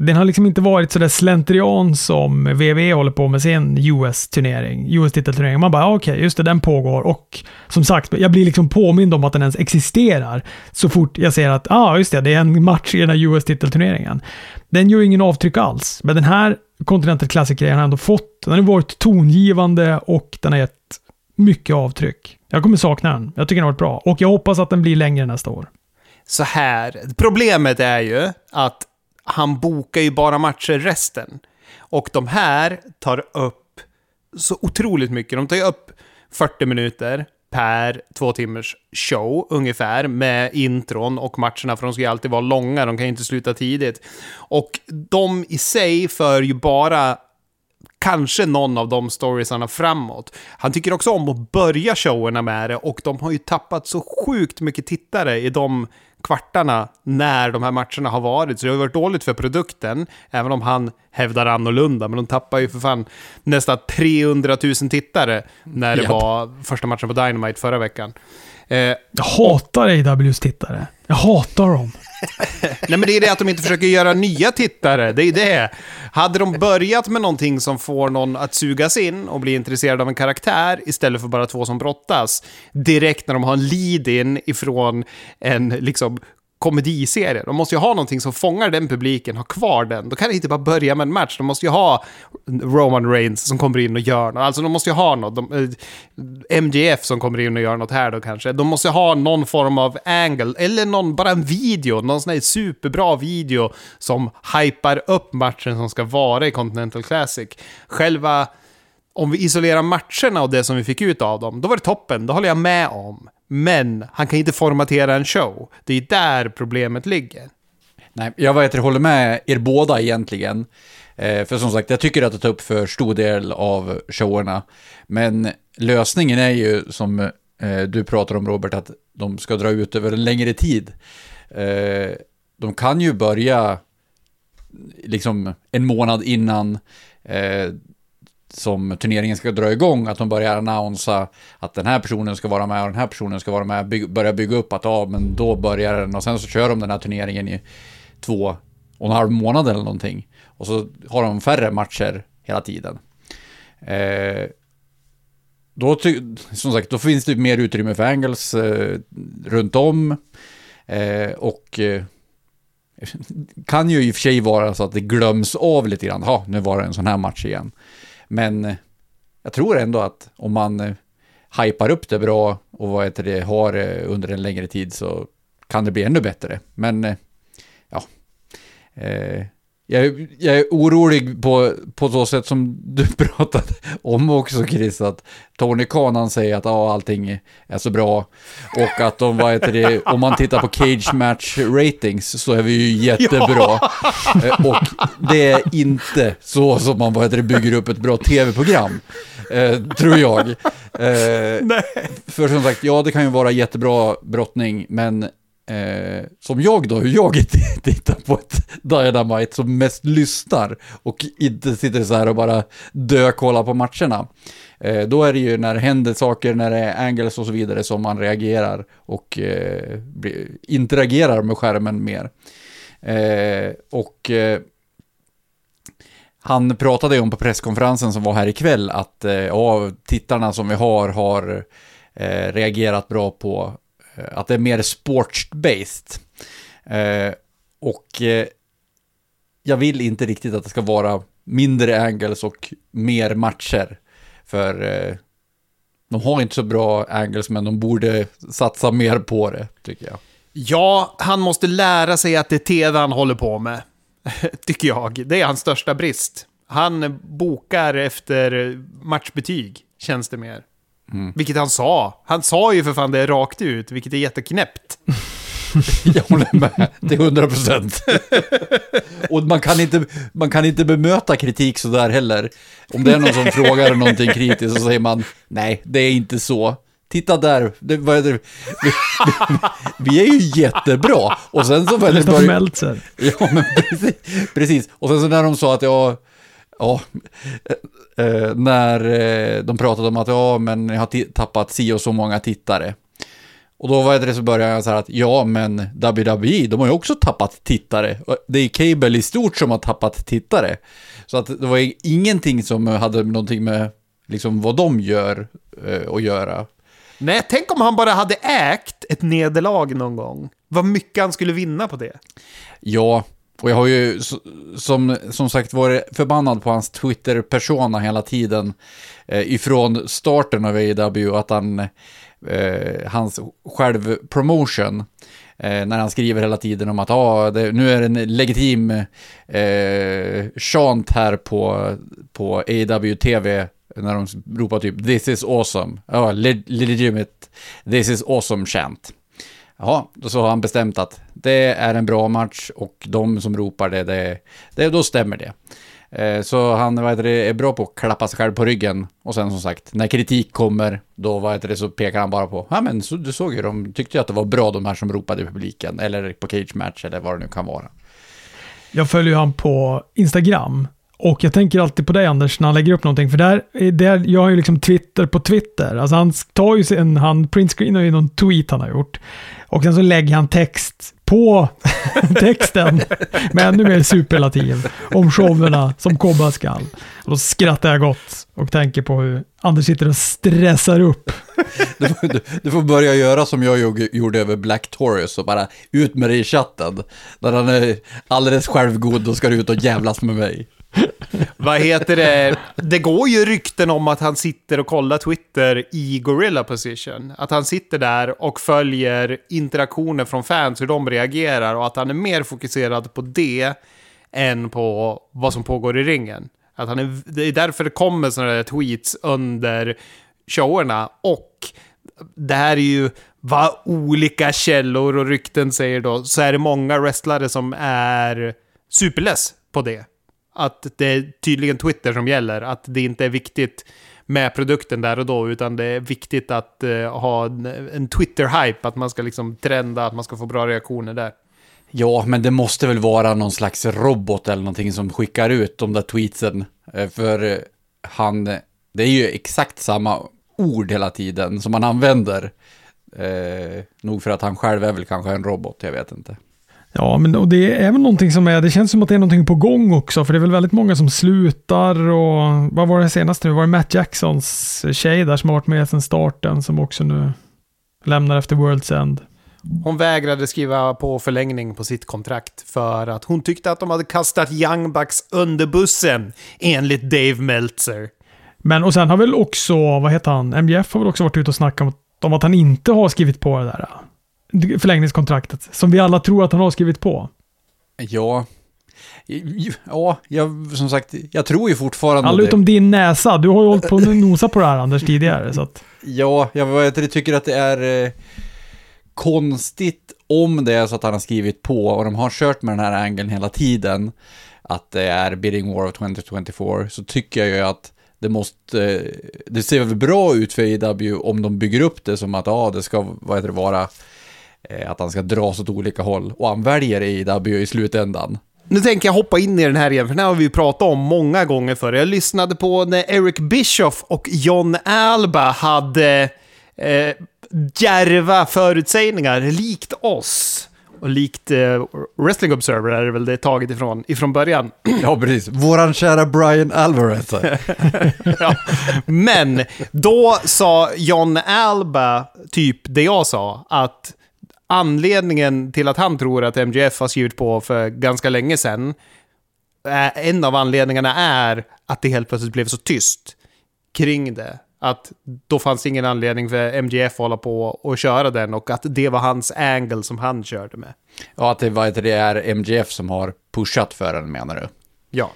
Speaker 2: den har liksom inte varit sådär slentrian som WWE håller på med sin US-turnering, US-titelturnering. Man bara, ah, okej, okay, just det, den pågår. Och som sagt, jag blir liksom påmind om att den ens existerar så fort jag ser att, ja, ah, just det, det är en match i den här US-titelturneringen. Den gör ingen avtryck alls, men den här Continental Classic-grejen har ändå fått, den har varit tongivande och den har gett mycket avtryck. Jag kommer sakna den. Jag tycker den har varit bra och jag hoppas att den blir längre nästa år.
Speaker 3: Så här, problemet är ju att han bokar ju bara matcher resten. Och de här tar upp så otroligt mycket. De tar ju upp 40 minuter per två timmars show ungefär med intron och matcherna för de ska ju alltid vara långa, de kan ju inte sluta tidigt. Och de i sig för ju bara kanske någon av de storiesarna framåt. Han tycker också om att börja showerna med det och de har ju tappat så sjukt mycket tittare i de kvartarna när de här matcherna har varit. Så det har varit dåligt för produkten, även om han hävdar annorlunda. Men de tappar ju för fan nästan 300 000 tittare när det Japp. var första matchen på Dynamite förra veckan.
Speaker 2: Eh, jag hatar AWs tittare. Jag hatar dem.
Speaker 3: Nej men det är det att de inte försöker göra nya tittare, det är det. Hade de börjat med någonting som får någon att sugas in och bli intresserad av en karaktär istället för bara två som brottas, direkt när de har en lead-in ifrån en liksom komediserie. De måste ju ha någonting som fångar den publiken, ha kvar den. Då kan det inte bara börja med en match. De måste ju ha Roman Reigns som kommer in och gör något. Alltså de måste ju ha något. De, eh, MGF som kommer in och gör något här då kanske. De måste ha någon form av angle, eller någon, bara en video, någon sån här superbra video som hypar upp matchen som ska vara i Continental Classic. Själva, om vi isolerar matcherna och det som vi fick ut av dem, då var det toppen, det håller jag med om. Men han kan inte formatera en show. Det är där problemet ligger.
Speaker 1: Nej, jag vet, jag håller med er båda egentligen. Eh, för som sagt, jag tycker att det tar upp för stor del av showerna. Men lösningen är ju, som eh, du pratar om Robert, att de ska dra ut över en längre tid. Eh, de kan ju börja liksom en månad innan eh, som turneringen ska dra igång, att de börjar annonsa att den här personen ska vara med och den här personen ska vara med, by börja bygga upp att ja, men då börjar den och sen så kör de den här turneringen i två och en halv månad eller någonting. Och så har de färre matcher hela tiden. Eh, då, som sagt, då finns det mer utrymme för angles eh, runt om. Eh, och eh, kan ju i och för sig vara så att det glöms av lite grann. Ja, nu var det en sån här match igen. Men eh, jag tror ändå att om man eh, hypar upp det bra och vad heter det, har det under en längre tid så kan det bli ännu bättre. Men eh, ja, jag, jag, är orolig på, på så sätt som du pratade om också Chris, att Tony Khan han säger att ja, allting är så bra och att de, vad heter det, om man tittar på cage match ratings så är vi ju jättebra. Ja. Eh, och det är inte så som man, vad heter det, bygger upp ett bra tv-program. Eh, tror jag. Eh, för som sagt, ja det kan ju vara jättebra brottning, men Eh, som jag då, hur jag tittar på ett Dynamite som mest lyssnar och inte sitter så här och bara dö-kollar på matcherna. Eh, då är det ju när det händer saker, när det är angles och så vidare som man reagerar och eh, interagerar med skärmen mer. Eh, och eh, han pratade ju om på presskonferensen som var här ikväll att eh, ja, tittarna som vi har har eh, reagerat bra på Eh, att det är mer sports-based. Eh, och eh, jag vill inte riktigt att det ska vara mindre angles och mer matcher. För de har inte så bra angles, men de borde satsa mer på det, tycker jag.
Speaker 3: Ja, han måste lära sig att det är TV han håller på med. tycker jag. Det är hans största brist. Han bokar efter matchbetyg, känns det mer.
Speaker 1: Mm.
Speaker 3: Vilket han sa. Han sa ju för fan det rakt ut, vilket är jätteknäppt.
Speaker 1: Jag håller med till 100 procent. Och man kan, inte, man kan inte bemöta kritik sådär heller. Om det är någon som frågar någonting kritiskt så säger man nej, det är inte så. Titta där, det, vad är det? Vi, vi, vi är ju jättebra. Och sen så...
Speaker 2: Meltzer.
Speaker 1: Ja, men precis, precis. Och sen så när de sa att jag... Ja, eh, eh, när eh, de pratade om att ja, men jag har tappat si och så många tittare. Och då var det så började jag så här att ja, men WWE, de har ju också tappat tittare. Det är Cable i stort som har tappat tittare. Så att det var ingenting som hade någonting med liksom vad de gör eh, att göra.
Speaker 3: Nej, tänk om han bara hade ägt ett nederlag någon gång. Vad mycket han skulle vinna på det.
Speaker 1: Ja, och jag har ju som, som sagt varit förbannad på hans Twitter-persona hela tiden. Eh, ifrån starten av AEW, att han, eh, hans självpromotion, eh, när han skriver hela tiden om att ah, det, nu är det en legitim eh, chant här på, på AEW TV, när de ropar typ “This is awesome”, ja, le- legitimate “This is awesome” chant. Ja, då så har han bestämt att det är en bra match och de som ropar det, det, det då stämmer det. Eh, så han vad heter det, är bra på att klappa sig själv på ryggen. Och sen som sagt, när kritik kommer, då vad heter det, så pekar han bara på, ja men så, du såg ju, de tyckte ju att det var bra de här som ropade i publiken, eller på cage match, eller vad det nu kan vara.
Speaker 2: Jag följer ju han på Instagram. Och jag tänker alltid på dig Anders, när han lägger upp någonting. För där, där jag har ju liksom Twitter på Twitter. Alltså han tar ju sin, han printscreenar ju någon tweet han har gjort. Och sen så lägger han text på texten med ännu mer superlativ om showerna som komma skall. Och då skrattar jag gott och tänker på hur Anders sitter och stressar upp.
Speaker 1: Du, får- du, du får börja göra som jag gjorde- över Black Taurus och bara ut med det i chatten. När han är alldeles självgod, då ska du ut och jävlas med mig.
Speaker 3: Vad heter det? Det går ju rykten om att han sitter och kollar Twitter i Gorilla Position. Att han sitter där och följer interaktioner från fans, hur de reagerar och att han är mer fokuserad på det än på vad som pågår i ringen. Att han är, det är därför det kommer sådana där tweets under showerna och det här är ju vad olika källor och rykten säger då, så är det många wrestlare som är superless på det. Att det är tydligen Twitter som gäller, att det inte är viktigt med produkten där och då, utan det är viktigt att uh, ha en, en Twitter-hype, att man ska liksom trenda, att man ska få bra reaktioner där.
Speaker 1: Ja, men det måste väl vara någon slags robot eller någonting som skickar ut de där tweetsen. Eh, för eh, han, det är ju exakt samma ord hela tiden som han använder. Eh, nog för att han själv är väl kanske en robot, jag vet inte.
Speaker 2: Ja, men och det är väl någonting som är, det känns som att det är någonting på gång också, för det är väl väldigt många som slutar och vad var det senaste nu? Var det Matt Jacksons tjej där som har varit med sedan starten som också nu lämnar efter World's End?
Speaker 3: Hon vägrade skriva på förlängning på sitt kontrakt för att hon tyckte att de hade kastat Young Bucks under bussen, enligt Dave Meltzer.
Speaker 2: Men och sen har väl också, vad heter han, MJF har väl också varit ute och snackat om, att han inte har skrivit på det där förlängningskontraktet, som vi alla tror att han har skrivit på.
Speaker 1: Ja, ja, jag, som sagt, jag tror ju fortfarande
Speaker 2: Alla
Speaker 1: det.
Speaker 2: utom din näsa, du har ju hållit på att nosa på det här Anders tidigare, så att
Speaker 1: Ja, jag vet, tycker att det är eh, konstigt om det är så att han har skrivit på och de har kört med den här angeln hela tiden, att det är Bidding War of 2024, så tycker jag ju att det måste, eh, det ser väl bra ut för AEW om de bygger upp det som att, ja, det ska, vad heter det, vara, att han ska dras åt olika håll, och han väljer AEW i slutändan.
Speaker 3: Nu tänker jag hoppa in i den här igen, för den här har vi ju pratat om många gånger förr. Jag lyssnade på när Eric Bischoff och John Alba hade eh, djärva förutsägningar, likt oss. Och likt eh, Wrestling Observer är det väl det taget ifrån, ifrån början.
Speaker 1: Ja, precis. Våran kära Brian Alvarez.
Speaker 3: ja. Men då sa John Alba typ det jag sa, att anledningen till att han tror att MGF har skrivit på för ganska länge sedan, eh, en av anledningarna är att det helt plötsligt blev så tyst kring det. Att då fanns ingen anledning för MGF att hålla på och köra den och att det var hans angle som han körde med.
Speaker 1: Ja, att det, var, det är MGF som har pushat för den menar du?
Speaker 3: Ja.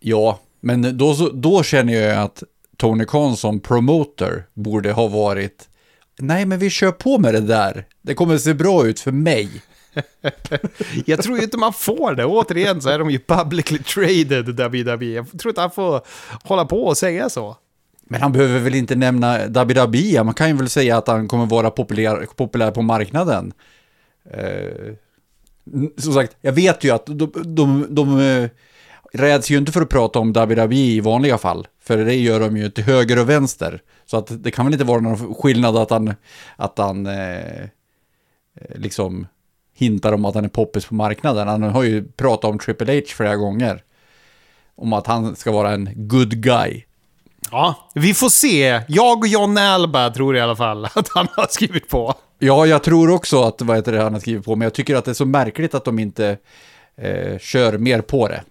Speaker 1: Ja, men då, då känner jag att Tony Khan som promoter borde ha varit Nej, men vi kör på med det där. Det kommer se bra ut för mig.
Speaker 3: Jag tror ju inte man får det. Återigen så är de ju publicly traded WWE. Jag tror inte han får hålla på och säga så.
Speaker 1: Men han behöver väl inte nämna WWE? Man kan ju väl säga att han kommer vara populär, populär på marknaden. Eh, som sagt, jag vet ju att de, de, de eh, räds ju inte för att prata om WWE i vanliga fall. För det gör de ju till höger och vänster. Så att det kan väl inte vara någon skillnad att han, att han eh, liksom hintar om att han är poppis på marknaden. Han har ju pratat om Triple H flera gånger. Om att han ska vara en good guy.
Speaker 3: Ja, vi får se. Jag och John Alba tror i alla fall att han har skrivit på.
Speaker 1: Ja, jag tror också att vad heter det, han har skrivit på, men jag tycker att det är så märkligt att de inte eh, kör mer på det.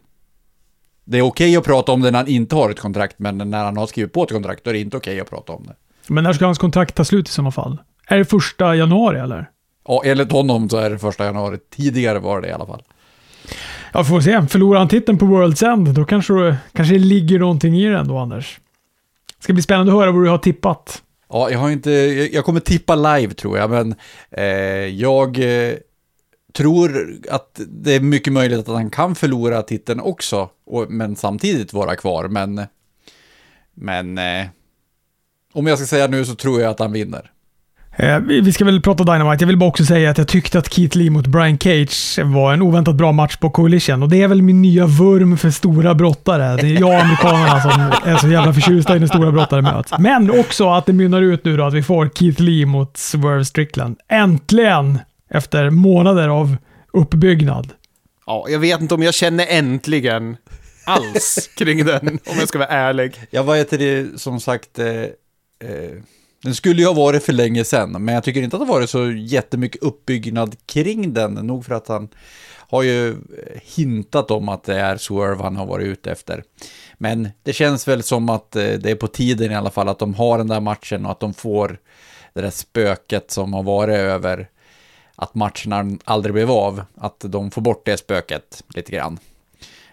Speaker 1: Det är okej att prata om det när han inte har ett kontrakt, men när han har skrivit på ett kontrakt, då är det inte okej att prata om det.
Speaker 2: Men när ska hans kontrakt ta slut i sådana fall? Är det första januari eller?
Speaker 1: Ja, enligt honom så är det första januari. Tidigare var det i alla fall.
Speaker 2: Ja, får se. Förlorar han titeln på World's End, då kanske, kanske det ligger någonting i den då, Anders. Ska bli spännande att höra vad du har tippat.
Speaker 1: Ja, jag har inte, jag kommer tippa live tror jag, men eh, jag eh, tror att det är mycket möjligt att han kan förlora titeln också, och, men samtidigt vara kvar, men, men eh, om jag ska säga nu så tror jag att han vinner.
Speaker 2: Eh, vi vi ska väl prata Dynamite. Jag vill bara också säga att jag tyckte att Keith Lee mot Brian Cage var en oväntat bra match på Coalition. Och det är väl min nya vurm för stora brottare. Det är jag och amerikanerna som är så jävla förtjusta i när stora brottare möts. Men också att det mynnar ut nu då att vi får Keith Lee mot Swerve Strickland. Äntligen! Efter månader av uppbyggnad.
Speaker 3: Ja, jag vet inte om jag känner äntligen alls kring den, om jag ska vara ärlig.
Speaker 1: Ja, vad heter det, som sagt, eh, eh, den skulle ju ha varit för länge sedan, men jag tycker inte att det har varit så jättemycket uppbyggnad kring den, nog för att han har ju eh, hintat om att det är Swerve han har varit ute efter. Men det känns väl som att eh, det är på tiden i alla fall att de har den där matchen och att de får det där spöket som har varit över att matcherna aldrig blev av, att de får bort det spöket lite grann.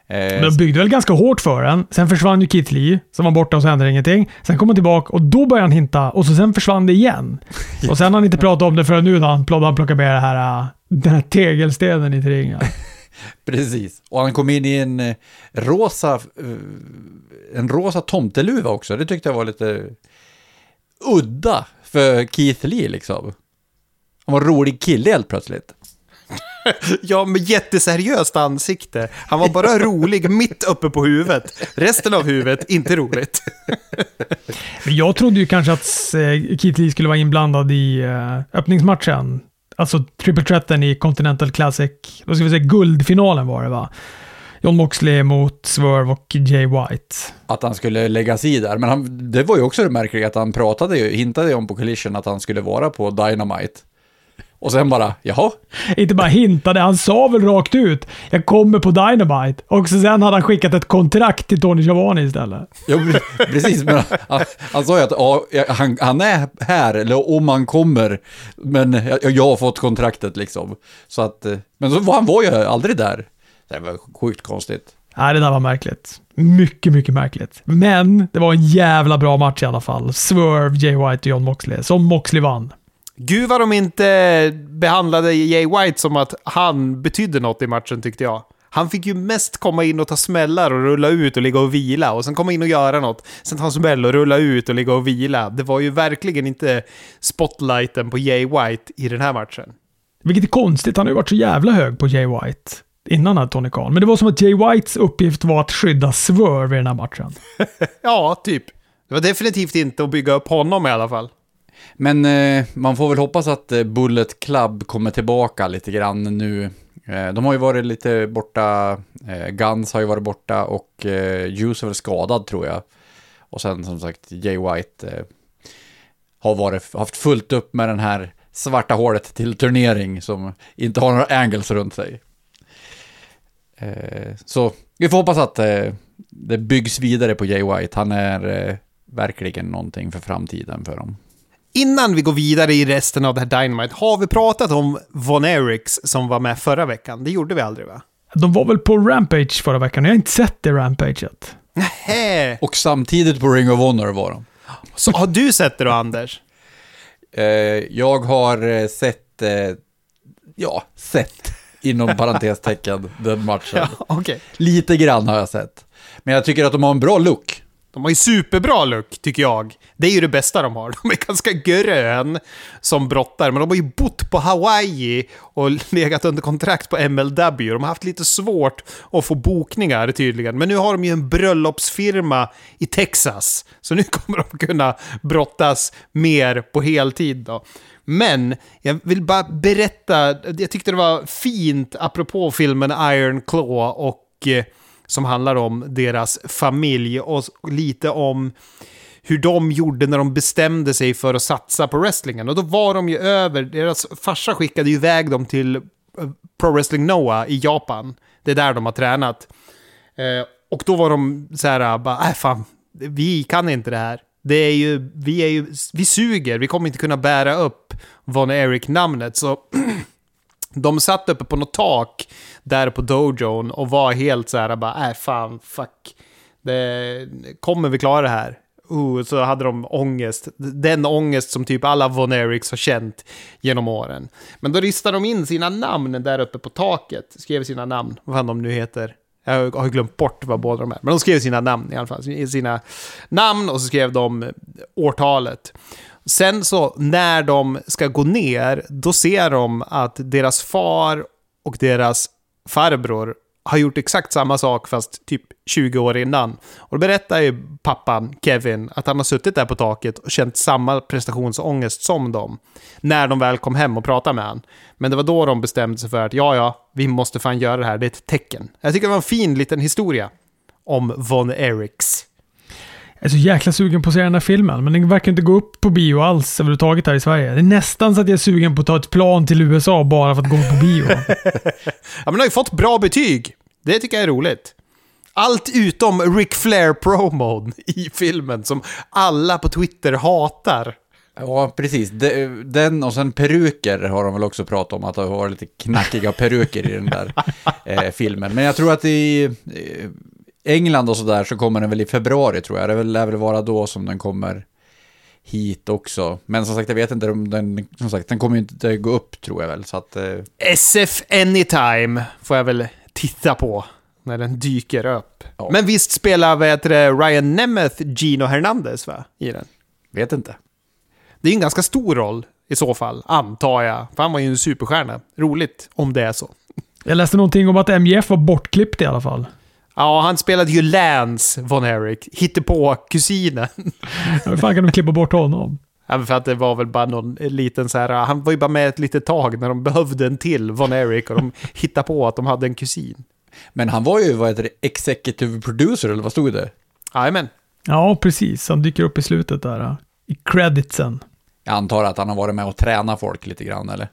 Speaker 1: Eh,
Speaker 2: De byggde väl ganska hårt för den. Sen försvann ju Keith Lee, som var borta och så hände ingenting. Sen kom han tillbaka och då började han hinta och så sen försvann det igen. Och sen har han inte pratat om det förrän nu när han pl- han plockar med det här, äh, den här tegelstenen i ringen.
Speaker 1: Precis. Och han kom in i en eh, rosa, eh, en rosa tomteluva också. Det tyckte jag var lite udda för Keith Lee liksom. Han var en rolig kille helt plötsligt.
Speaker 3: Ja, med jätteseriöst ansikte. Han var bara rolig mitt uppe på huvudet. Resten av huvudet, inte roligt.
Speaker 2: Jag trodde ju kanske att eh, Keith Lee skulle vara inblandad i eh, öppningsmatchen. Alltså triple threaten i Continental Classic. Då ska vi säga guldfinalen var det va? John Moxley mot Swerve och Jay White.
Speaker 1: Att han skulle lägga sig i där. Men han, det var ju också det märkliga att han pratade ju, hintade ju om på Collision att han skulle vara på Dynamite. Och sen bara, jaha?
Speaker 2: Inte bara hintade, han sa väl rakt ut “Jag kommer på Dynamite” och så sen hade han skickat ett kontrakt till Tony Schiavone istället.
Speaker 1: Ja, pre- precis, men han, han sa ju att ja, han, han är här, eller om han kommer, men jag, jag har fått kontraktet liksom. Så att, eh, men så han var ju aldrig där. Det var sjukt konstigt.
Speaker 2: Nej, det där var märkligt. Mycket, mycket märkligt. Men det var en jävla bra match i alla fall. Swerve, Jay White och John Moxley. Som Moxley vann.
Speaker 3: Gud vad de inte behandlade Jay White som att han betydde något i matchen tyckte jag. Han fick ju mest komma in och ta smällar och rulla ut och ligga och vila och sen komma in och göra något. Sen ta en smäll och rulla ut och ligga och vila. Det var ju verkligen inte spotlighten på Jay White i den här matchen.
Speaker 2: Vilket är konstigt, han har ju varit så jävla hög på Jay White. Innan hade Tony Khan. Men det var som att Jay Whites uppgift var att skydda Swerve i den här matchen.
Speaker 3: Ja, typ. Det var definitivt inte att bygga upp honom i alla fall.
Speaker 1: Men eh, man får väl hoppas att eh, Bullet Club kommer tillbaka lite grann nu. Eh, de har ju varit lite borta, eh, Guns har ju varit borta och eh, Juice är väl skadad tror jag. Och sen som sagt Jay White eh, har varit, haft fullt upp med den här svarta hålet till turnering som inte har några angles runt sig. Eh, så vi får hoppas att eh, det byggs vidare på Jay White. Han är eh, verkligen någonting för framtiden för dem.
Speaker 3: Innan vi går vidare i resten av det här Dynamite, har vi pratat om Von Eriks som var med förra veckan? Det gjorde vi aldrig va?
Speaker 2: De var väl på Rampage förra veckan? Jag har inte sett det Rampaget.
Speaker 3: Nähä!
Speaker 1: Och samtidigt på Ring of Honor var de.
Speaker 3: Så har du sett det då, Anders?
Speaker 1: Eh, jag har eh, sett, eh, ja, sett, inom parentestecken, den matchen.
Speaker 3: Ja, okej.
Speaker 1: Lite grann har jag sett. Men jag tycker att de har en bra look.
Speaker 3: De har ju superbra look, tycker jag. Det är ju det bästa de har. De är ganska grön som brottar, men de har ju bott på Hawaii och legat under kontrakt på MLW. De har haft lite svårt att få bokningar tydligen. Men nu har de ju en bröllopsfirma i Texas. Så nu kommer de kunna brottas mer på heltid då. Men jag vill bara berätta, jag tyckte det var fint apropå filmen Iron Claw och eh, som handlar om deras familj och lite om hur de gjorde när de bestämde sig för att satsa på wrestlingen. Och då var de ju över, deras farsa skickade ju iväg dem till eh, Pro Wrestling Noah i Japan. Det är där de har tränat. Eh, och då var de så här, eh, bara, äh fan, vi kan inte det här. Det är ju, vi är ju, vi suger, vi kommer inte kunna bära upp Von Eric-namnet. Så de satt uppe på något tak där på dojon och var helt så här bara, äh fan, fuck. Det, kommer vi klara det här? Uh, så hade de ångest. Den ångest som typ alla Von Erics har känt genom åren. Men då ristade de in sina namn där uppe på taket. Skrev sina namn, vad fan de nu heter. Jag har glömt bort vad båda de är. Men de skrev sina namn i alla fall. Sina namn och så skrev de årtalet. Sen så när de ska gå ner, då ser de att deras far och deras farbror har gjort exakt samma sak fast typ 20 år innan. Och då berättar ju pappan, Kevin, att han har suttit där på taket och känt samma prestationsångest som dem. När de väl kom hem och pratade med han. Men det var då de bestämde sig för att ja, ja, vi måste fan göra det här, det är ett tecken. Jag tycker det var en fin liten historia om Von Eriks.
Speaker 2: Jag är så jäkla sugen på att se den här filmen, men den verkar inte gå upp på bio alls överhuvudtaget här i Sverige. Det är nästan så att jag är sugen på att ta ett plan till USA bara för att gå på bio.
Speaker 3: Ja, men den har ju fått bra betyg. Det tycker jag är roligt. Allt utom Ric Flair-promon i filmen som alla på Twitter hatar.
Speaker 1: Ja, precis. De- Den och sen peruker har de väl också pratat om, att det har varit lite knackiga peruker i den där eh, filmen. Men jag tror att i eh, England och sådär så kommer den väl i februari tror jag. Det väl- lär väl vara då som den kommer hit också. Men som sagt, jag vet inte om den, som sagt, den kommer ju inte gå upp tror jag väl. Så att, eh,
Speaker 3: SF Anytime får jag väl titta på när den dyker upp.
Speaker 1: Ja.
Speaker 3: Men visst spelar vad heter det, Ryan Nemeth Gino Hernandez va? i den?
Speaker 1: vet inte.
Speaker 3: Det är en ganska stor roll i så fall, antar jag. För han var ju en superstjärna. Roligt om det är så.
Speaker 2: Jag läste någonting om att MJF var bortklippt i alla fall.
Speaker 3: Ja, han spelade ju Lance Von Eric, hittepå kusinen.
Speaker 2: Hur fan kan de klippa bort honom?
Speaker 3: Ja, för att det var väl bara någon liten så här, han var ju bara med ett litet tag när de behövde en till Von Eric och de hittade på att de hade en kusin.
Speaker 1: Men han var ju, vad heter det, executive producer, eller vad stod det?
Speaker 3: Jajamän.
Speaker 2: Ja, precis. Han dyker upp i slutet där. I creditsen.
Speaker 1: Jag antar att han har varit med och tränat folk lite grann, eller?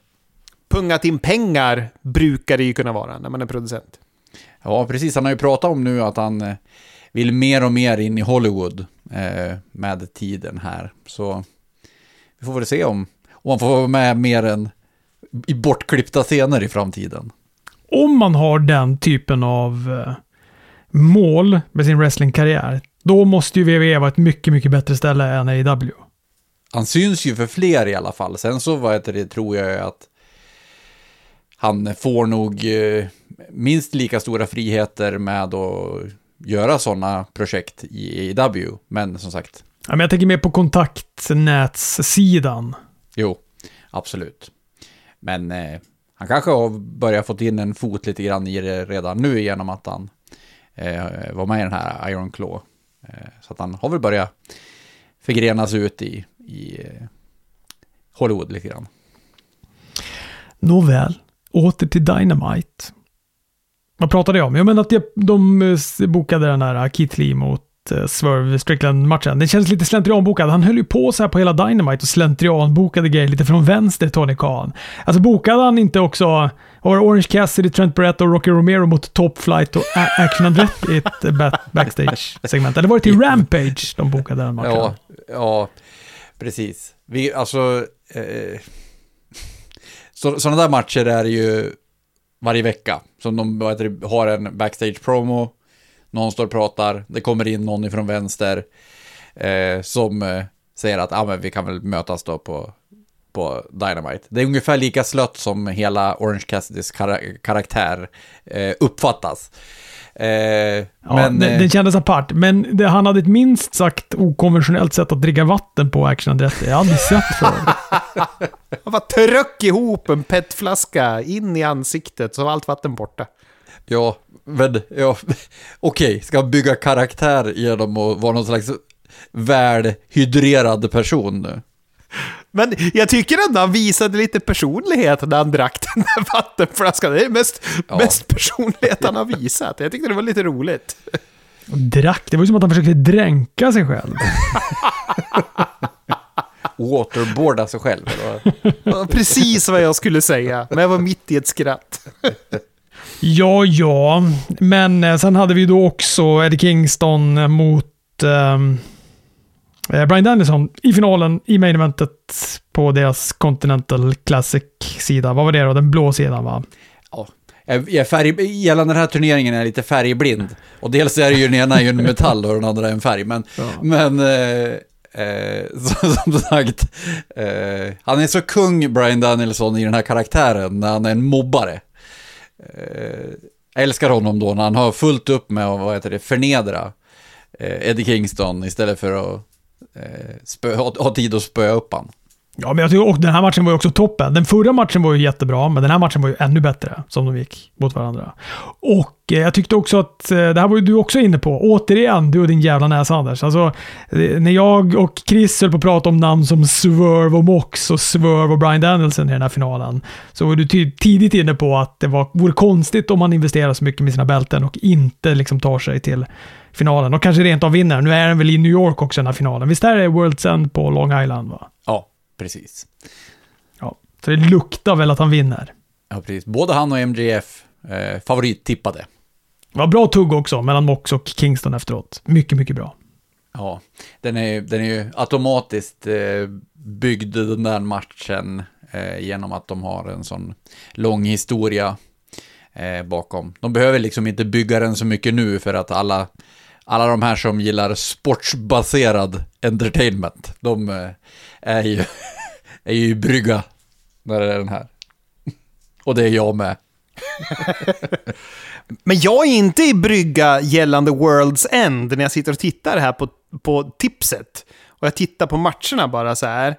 Speaker 3: Pungat in pengar brukar det ju kunna vara när man är producent.
Speaker 1: Ja, precis. Han har ju pratat om nu att han eh, vill mer och mer in i Hollywood eh, med tiden här. Så vi får väl se om, om han får vara med mer än i bortklippta scener i framtiden.
Speaker 2: Om man har den typen av eh, mål med sin wrestlingkarriär, då måste ju WWE vara ett mycket, mycket bättre ställe än AEW.
Speaker 1: Han syns ju för fler i alla fall. Sen så vad heter det, tror jag att han får nog minst lika stora friheter med att göra sådana projekt i AEW. Men som sagt,
Speaker 2: Ja, men jag tänker mer på kontaktnätssidan.
Speaker 1: Jo, absolut. Men eh, han kanske har börjat fått in en fot lite grann i det redan nu genom att han eh, var med i den här Iron Claw. Eh, så att han har väl börjat förgrenas ut i, i eh, Hollywood lite grann.
Speaker 2: Nåväl, åter till Dynamite. Vad pratade jag om? Jag menar att jag, de eh, bokade den här Keith Lee mot eh, Swerve Strickland-matchen. Den känns lite slentrianbokad. Han höll ju på så här på hela Dynamite och slentrianbokade grejer lite från vänster, Tony Khan. Alltså bokade han inte också det Orange Cassidy, Trent Barrett och Rocky Romero mot Top Flight och Action Andretti i ett eh, back- backstage-segment? Eller var det till Rampage de bokade den matchen?
Speaker 1: Ja, ja, precis. Vi, alltså... Eh, så, sådana där matcher är det ju varje vecka. Som de det, har en backstage-promo. Någon står och pratar. Det kommer in någon ifrån vänster. Eh, som eh, säger att ah, men vi kan väl mötas då på, på Dynamite. Det är ungefär lika slött som hela Orange Cassidys kar karaktär eh, uppfattas. Eh,
Speaker 2: Ja,
Speaker 1: men,
Speaker 2: den,
Speaker 1: eh,
Speaker 2: den kändes apart, men det, han hade ett minst sagt okonventionellt sätt att dricka vatten på Action Andretti. Jag har aldrig sett förr.
Speaker 3: Han bara tröck ihop en petflaska in i ansiktet så var allt vatten borta.
Speaker 1: Ja, men ja, okej, ska han bygga karaktär genom att vara någon slags välhydrerad person nu?
Speaker 3: Men jag tycker ändå han visade lite personlighet när han drack den där vattenflaskan. Det är mest,
Speaker 1: Ja.
Speaker 3: mest personlighet han har visat. Jag tyckte det var lite roligt.
Speaker 2: Och drack. Det var ju som att han försökte dränka sig själv.
Speaker 1: Waterboarda sig själv.
Speaker 3: precis vad jag skulle säga, men jag var mitt i ett skratt.
Speaker 2: Ja, ja. Men eh, sen hade vi då också Eddie Kingston mot ehm, eh, Brian Danielson i finalen i main eventet på deras Continental Classic-sida. Vad var det då? Den blå sidan va?
Speaker 1: Ja, jag är färg, gällande den här turneringen är jag lite färgblind. Och dels är det ju den ena är ju en metall och den andra är en färg. Men, men eh, eh, som, som sagt, eh, han är så kung Brian Danielson i den här karaktären när han är en mobbare. Eh, jag älskar honom då när han har fullt upp med att vad heter det, förnedra eh, Eddie Kingston istället för att eh, spö, ha, ha tid att spöa upp han.
Speaker 2: Ja, men jag tycker och den här matchen var ju också toppen. Den förra matchen var ju jättebra, men den här matchen var ju ännu bättre som de gick mot varandra. Och eh, jag tyckte också att, eh, det här var ju du också inne på, återigen, du och din jävla näsa Anders. Alltså, eh, när jag och Chris höll på att prata om namn som Swerve och Mox och Swerve och Brian Danielson i den här finalen, så var du tidigt inne på att det var, vore konstigt om man investerar så mycket med sina bälten och inte liksom tar sig till finalen. Och kanske rent av vinner. Nu är den väl i New York också den här finalen. Visst är det World's End på Long Island va?
Speaker 1: Ja, precis.
Speaker 2: Ja, så det luktar väl att han vinner.
Speaker 1: Ja, precis. Både han och MJF eh, favorittippade.
Speaker 2: Det var bra tugg också mellan Mox och Kingston efteråt. Mycket, mycket bra.
Speaker 1: Ja, den är, den är ju automatiskt eh, byggd den där matchen eh, genom att de har en sån lång historia eh, bakom. De behöver liksom inte bygga den så mycket nu för att alla, alla de här som gillar sportsbaserad entertainment, de eh, är ju är ju brygga när det är den här. Och det är jag med.
Speaker 3: Men jag är inte i brygga gällande World's End när jag sitter och tittar här på, på tipset. Och jag tittar på matcherna bara så här.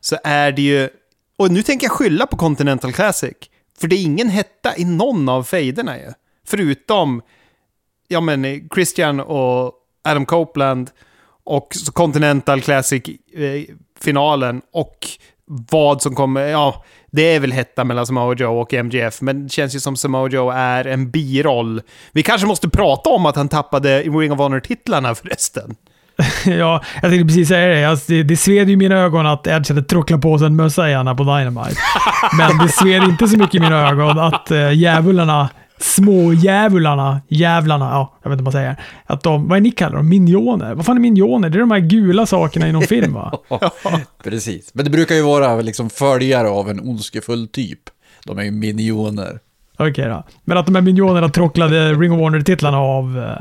Speaker 3: Så är det ju... Och nu tänker jag skylla på Continental Classic. För det är ingen hetta i någon av fejderna ju. Förutom, ja men Christian och Adam Copeland och så Continental eh, Classic-finalen och vad som kommer, ja, det är väl hetta mellan Samoa Joe och MJF, men det känns ju som Samoa Joe är en biroll. Vi kanske måste prata om att han tappade Ring of Honor-titlarna förresten.
Speaker 2: ja, jag tänkte precis säga det. Alltså, det. Det sved ju i mina ögon att Edge hade tråcklat på sig en mössa gärna på Dynamite. Men det sved inte så mycket i mina ögon att uh, djävularna, små djävularna, jävlarna, ja, jag vet inte vad man säger. Att de, vad är ni kallar dem? Minioner? Vad fan är minioner? Det är de här gula sakerna i någon film va?
Speaker 1: Precis. Men det brukar ju vara liksom följare av en ondskefull typ. De är ju minioner.
Speaker 2: Okej då. Men att de här minionerna tråcklade Ring of Honor-titlarna av uh,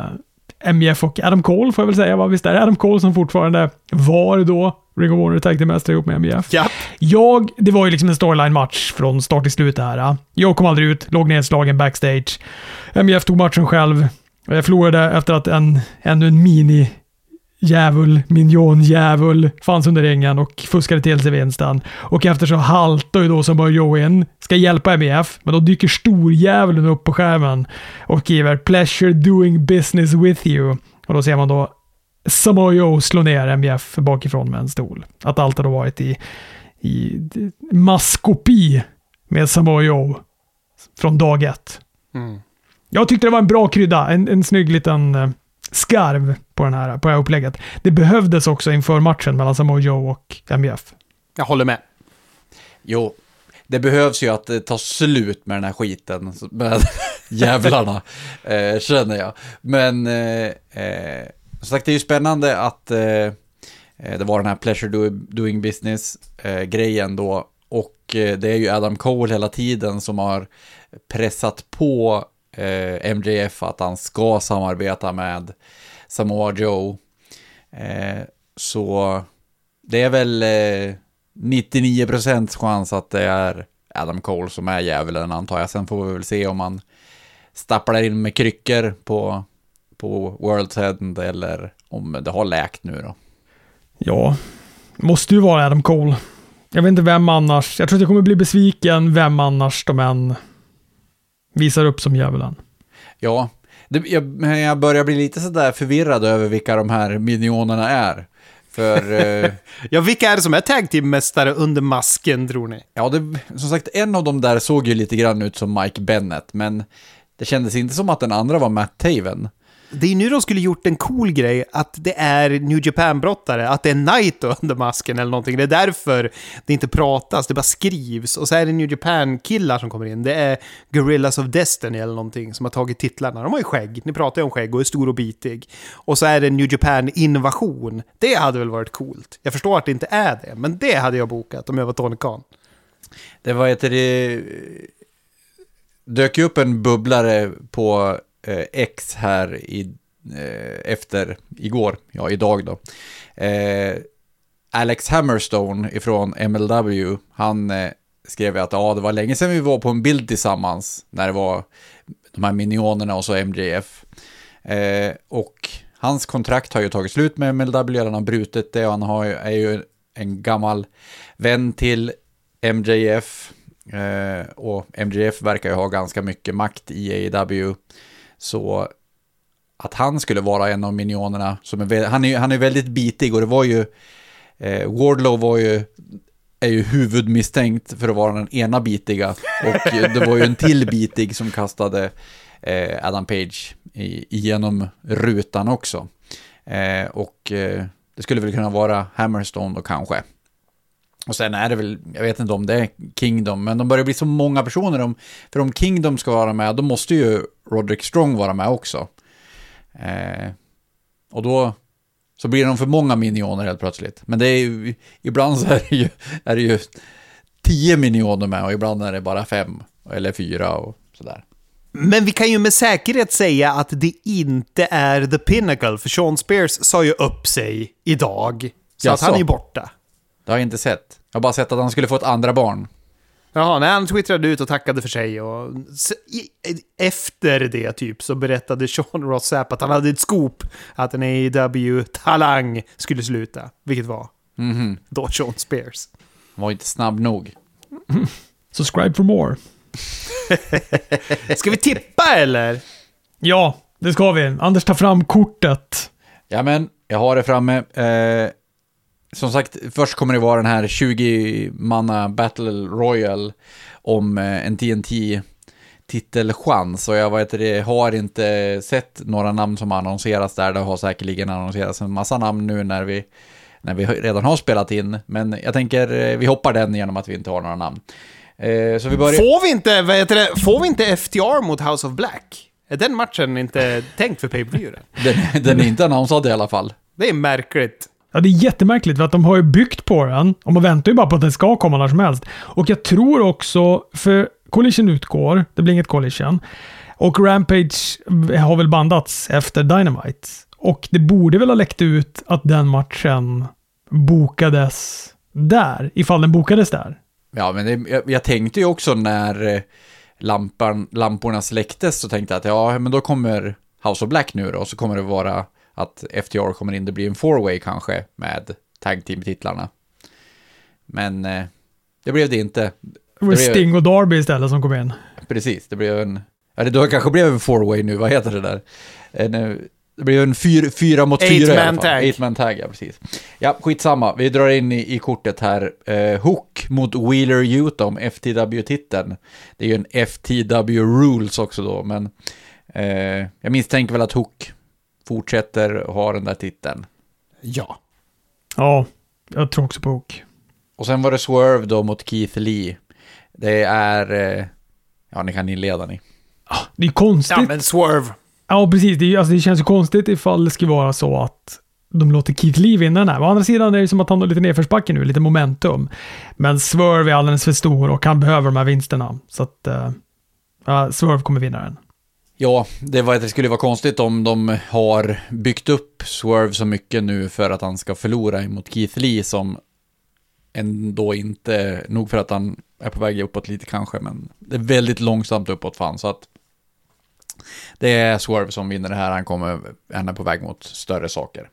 Speaker 2: MJF och Adam Cole får jag väl säga. Va? Visst är det Adam Cole som fortfarande var då Ring of Honor Tag Team-mästare ihop med MJF?
Speaker 3: Ja.
Speaker 2: Jag, det var ju liksom en storyline-match från start till slut det här. Jag kom aldrig ut, låg nedslagen backstage. MJF tog matchen själv. Jag förlorade efter att en, ännu en mini djävul, minionjävul, fanns under ringen och fuskade till sig vinsten. Och efter så haltar ju då Samoa Joe in, ska hjälpa MJF, men då dyker storjävulen upp på skärmen och skriver “Pleasure doing business with you”. Och då ser man då Samoa Joe slå ner MJF bakifrån med en stol. Att allt har då varit i, i maskopi med Samoa Joe från dag ett.
Speaker 3: Mm.
Speaker 2: Jag tyckte det var en bra krydda. En, en snygg liten eh, skarv på, den här, på det här upplägget. Det behövdes också inför matchen mellan Samoa Joe och MJF.
Speaker 3: Jag håller med.
Speaker 1: Jo, det behövs ju att det tar slut med den här skiten, med jävlarna, eh, känner jag. Men, eh, eh, som sagt, det är ju spännande att eh, eh det var den här pleasure do, doing business-grejen då. Och eh, det är ju Adam Cole hela tiden som har pressat på eh, MJF att han ska samarbeta med Samoa Joe. Eh, så det är väl eh, 99% chans att det är Adam Cole som är djävulen antar jag. Sen får vi väl se om han stapplar in med kryckor på, på World's End eller om det har läkt nu då.
Speaker 2: Ja, måste ju vara Adam Cole. Jag vet inte vem annars. Jag tror att jag kommer bli besviken vem annars de än visar upp som djävulen.
Speaker 1: Ja, det, jag, jag börjar bli lite sådär förvirrad över vilka de här minionerna är. För... Eh,
Speaker 3: ja, vilka är det som är tag team-mästare under masken, tror ni?
Speaker 1: Ja, det, som sagt, en av dem där såg ju lite grann ut som Mike Bennett, men det kändes inte som att den andra var Matt Taven.
Speaker 3: Det är nu de skulle gjort en cool grej, att det är New Japan-brottare, att det är Naito under masken eller någonting. Det är därför det inte pratas, det bara skrivs. Och så är det New Japan-killar som kommer in. Det är Gorillas of Destiny eller någonting som har tagit titlarna. De har ju skägg, ni pratar ju om skägg och är stor och bitig. Och så är det New Japan-invasion. Det hade väl varit coolt. Jag förstår att det inte är det, men det hade jag bokat om jag var Tony Khan.
Speaker 1: Det var ett... Det dök ju upp en bubblare på eh, X här i, eh, efter igår, ja idag då. Eh, Alex Hammerstone ifrån MLW, han eh, skrev att ja, det var länge sedan vi var på en bild tillsammans när det var de här minionerna och så MJF. Eh, och hans kontrakt har ju tagit slut med MLW, han har brutit det och han har, är ju en gammal vän till MJF. Eh, och MJF verkar ju ha ganska mycket makt i AEW. Så att han skulle vara en av minionerna, som är, han, är, han är väldigt bitig och det var ju, eh, Wardlow var ju, är ju huvudmisstänkt för att vara den ena bitiga och det var ju en till bitig som kastade eh, Adam Page i, igenom rutan också. Eh, och eh, det skulle väl kunna vara Hammerstone då kanske. Och sen är det väl, jag vet inte om det är Kingdom, men de börjar bli så många personer. Om, för om Kingdom ska vara med, då måste ju Roderick Strong vara med också. Eh, och då så blir de för många minioner helt plötsligt. Men det är ju, ibland så är det ju, är det ju tio minioner med och ibland är det bara fem eller fyra och sådär.
Speaker 3: Men vi kan ju med säkerhet säga att det inte är the pinnacle, för Sean Spears sa ju upp sig idag. Så Jaså. att han är borta.
Speaker 1: Det har jag inte sett. Jag har bara sett att han skulle få ett andra barn.
Speaker 3: Jaha, när han twittrade ut och tackade för sig och efter det typ så berättade Sean Ross Sapp att han hade ett scoop att en AEW-talang skulle sluta, vilket var mm -hmm. då Sean Spears.
Speaker 1: Han var inte snabb nog.
Speaker 2: Subscribe for more.
Speaker 3: ska vi tippa eller?
Speaker 2: Ja, det ska vi. Anders, ta fram kortet.
Speaker 1: Ja, men jag har det framme. Eh, som sagt, först kommer det vara den här 20-manna Battle Royal om eh, en TNT titelchans och jag vet det, har inte sett några namn som annonseras där. Det har säkerligen annonserats en massa namn nu när vi, när vi redan har spelat in. Men jag tänker, eh, vi hoppar den genom att vi inte har några namn.
Speaker 3: Eh, så vi börjar... Får vi inte, vad heter det, får vi inte FTR mot House of Black? Är den matchen inte tänkt för pay per
Speaker 1: den, den är inte annonsad i alla fall.
Speaker 3: Det är märkligt.
Speaker 2: Ja, det är jättemärkligt för att de har ju byggt på den och man väntar ju bara på att den ska komma när som helst. Och jag tror också, för Collision utgår, det blir inget Collision. Och Rampage har väl bandats efter Dynamite. Och det borde väl ha läckt ut att den matchen bokades där, ifall den bokades där.
Speaker 1: Ja, men det, jag, jag, tänkte ju också när eh, lampan, lamporna släcktes så tänkte jag att ja, men då kommer House of Black nu då, och så kommer det vara att FTR kommer in, det blir en four-way kanske med tag team-titlarna. Men eh, det blev det inte.
Speaker 2: Det var Sting och Darby istället som kom in.
Speaker 1: Precis, det blev en... Ja, det kanske blev en four-way nu, vad heter det där? En, eh, det blev en fyr, fyra mot Eight fyra
Speaker 3: man i alla fall. Tag.
Speaker 1: Eight man tag. Ja, precis. Ja, skitsamma. Vi drar in i, i kortet här. Eh, Hook mot Wheeler Utah om FTW-titeln. Det är ju en FTW Rules också då, men eh, jag misstänker väl att Hook fortsätter ha den där titeln.
Speaker 3: Ja.
Speaker 2: Ja, jag tror också på Hook.
Speaker 1: Och sen var det Swerve då mot Keith Lee. Det är... Eh, ja, ni kan inleda ni.
Speaker 2: Det är konstigt.
Speaker 3: Ja, men Swerve.
Speaker 2: Ja, precis. Det, är, alltså, det känns ju konstigt ifall det skulle vara så att de låter Keith Lee vinna den här. Å andra sidan är det som att han har lite nedförsbacke nu, lite momentum. Men Swerve är alldeles för stor och han behöver de här vinsterna. Så att uh, Swerve kommer vinna den.
Speaker 1: Ja, det, var, det skulle vara konstigt om de har byggt upp Swerve så mycket nu för att han ska förlora mot Keith Lee som ändå inte, nog för att han är på väg uppåt lite kanske, men det är väldigt långsamt uppåt för han, så att det är Swerve som vinner det här, han kommer, han är på väg mot större saker.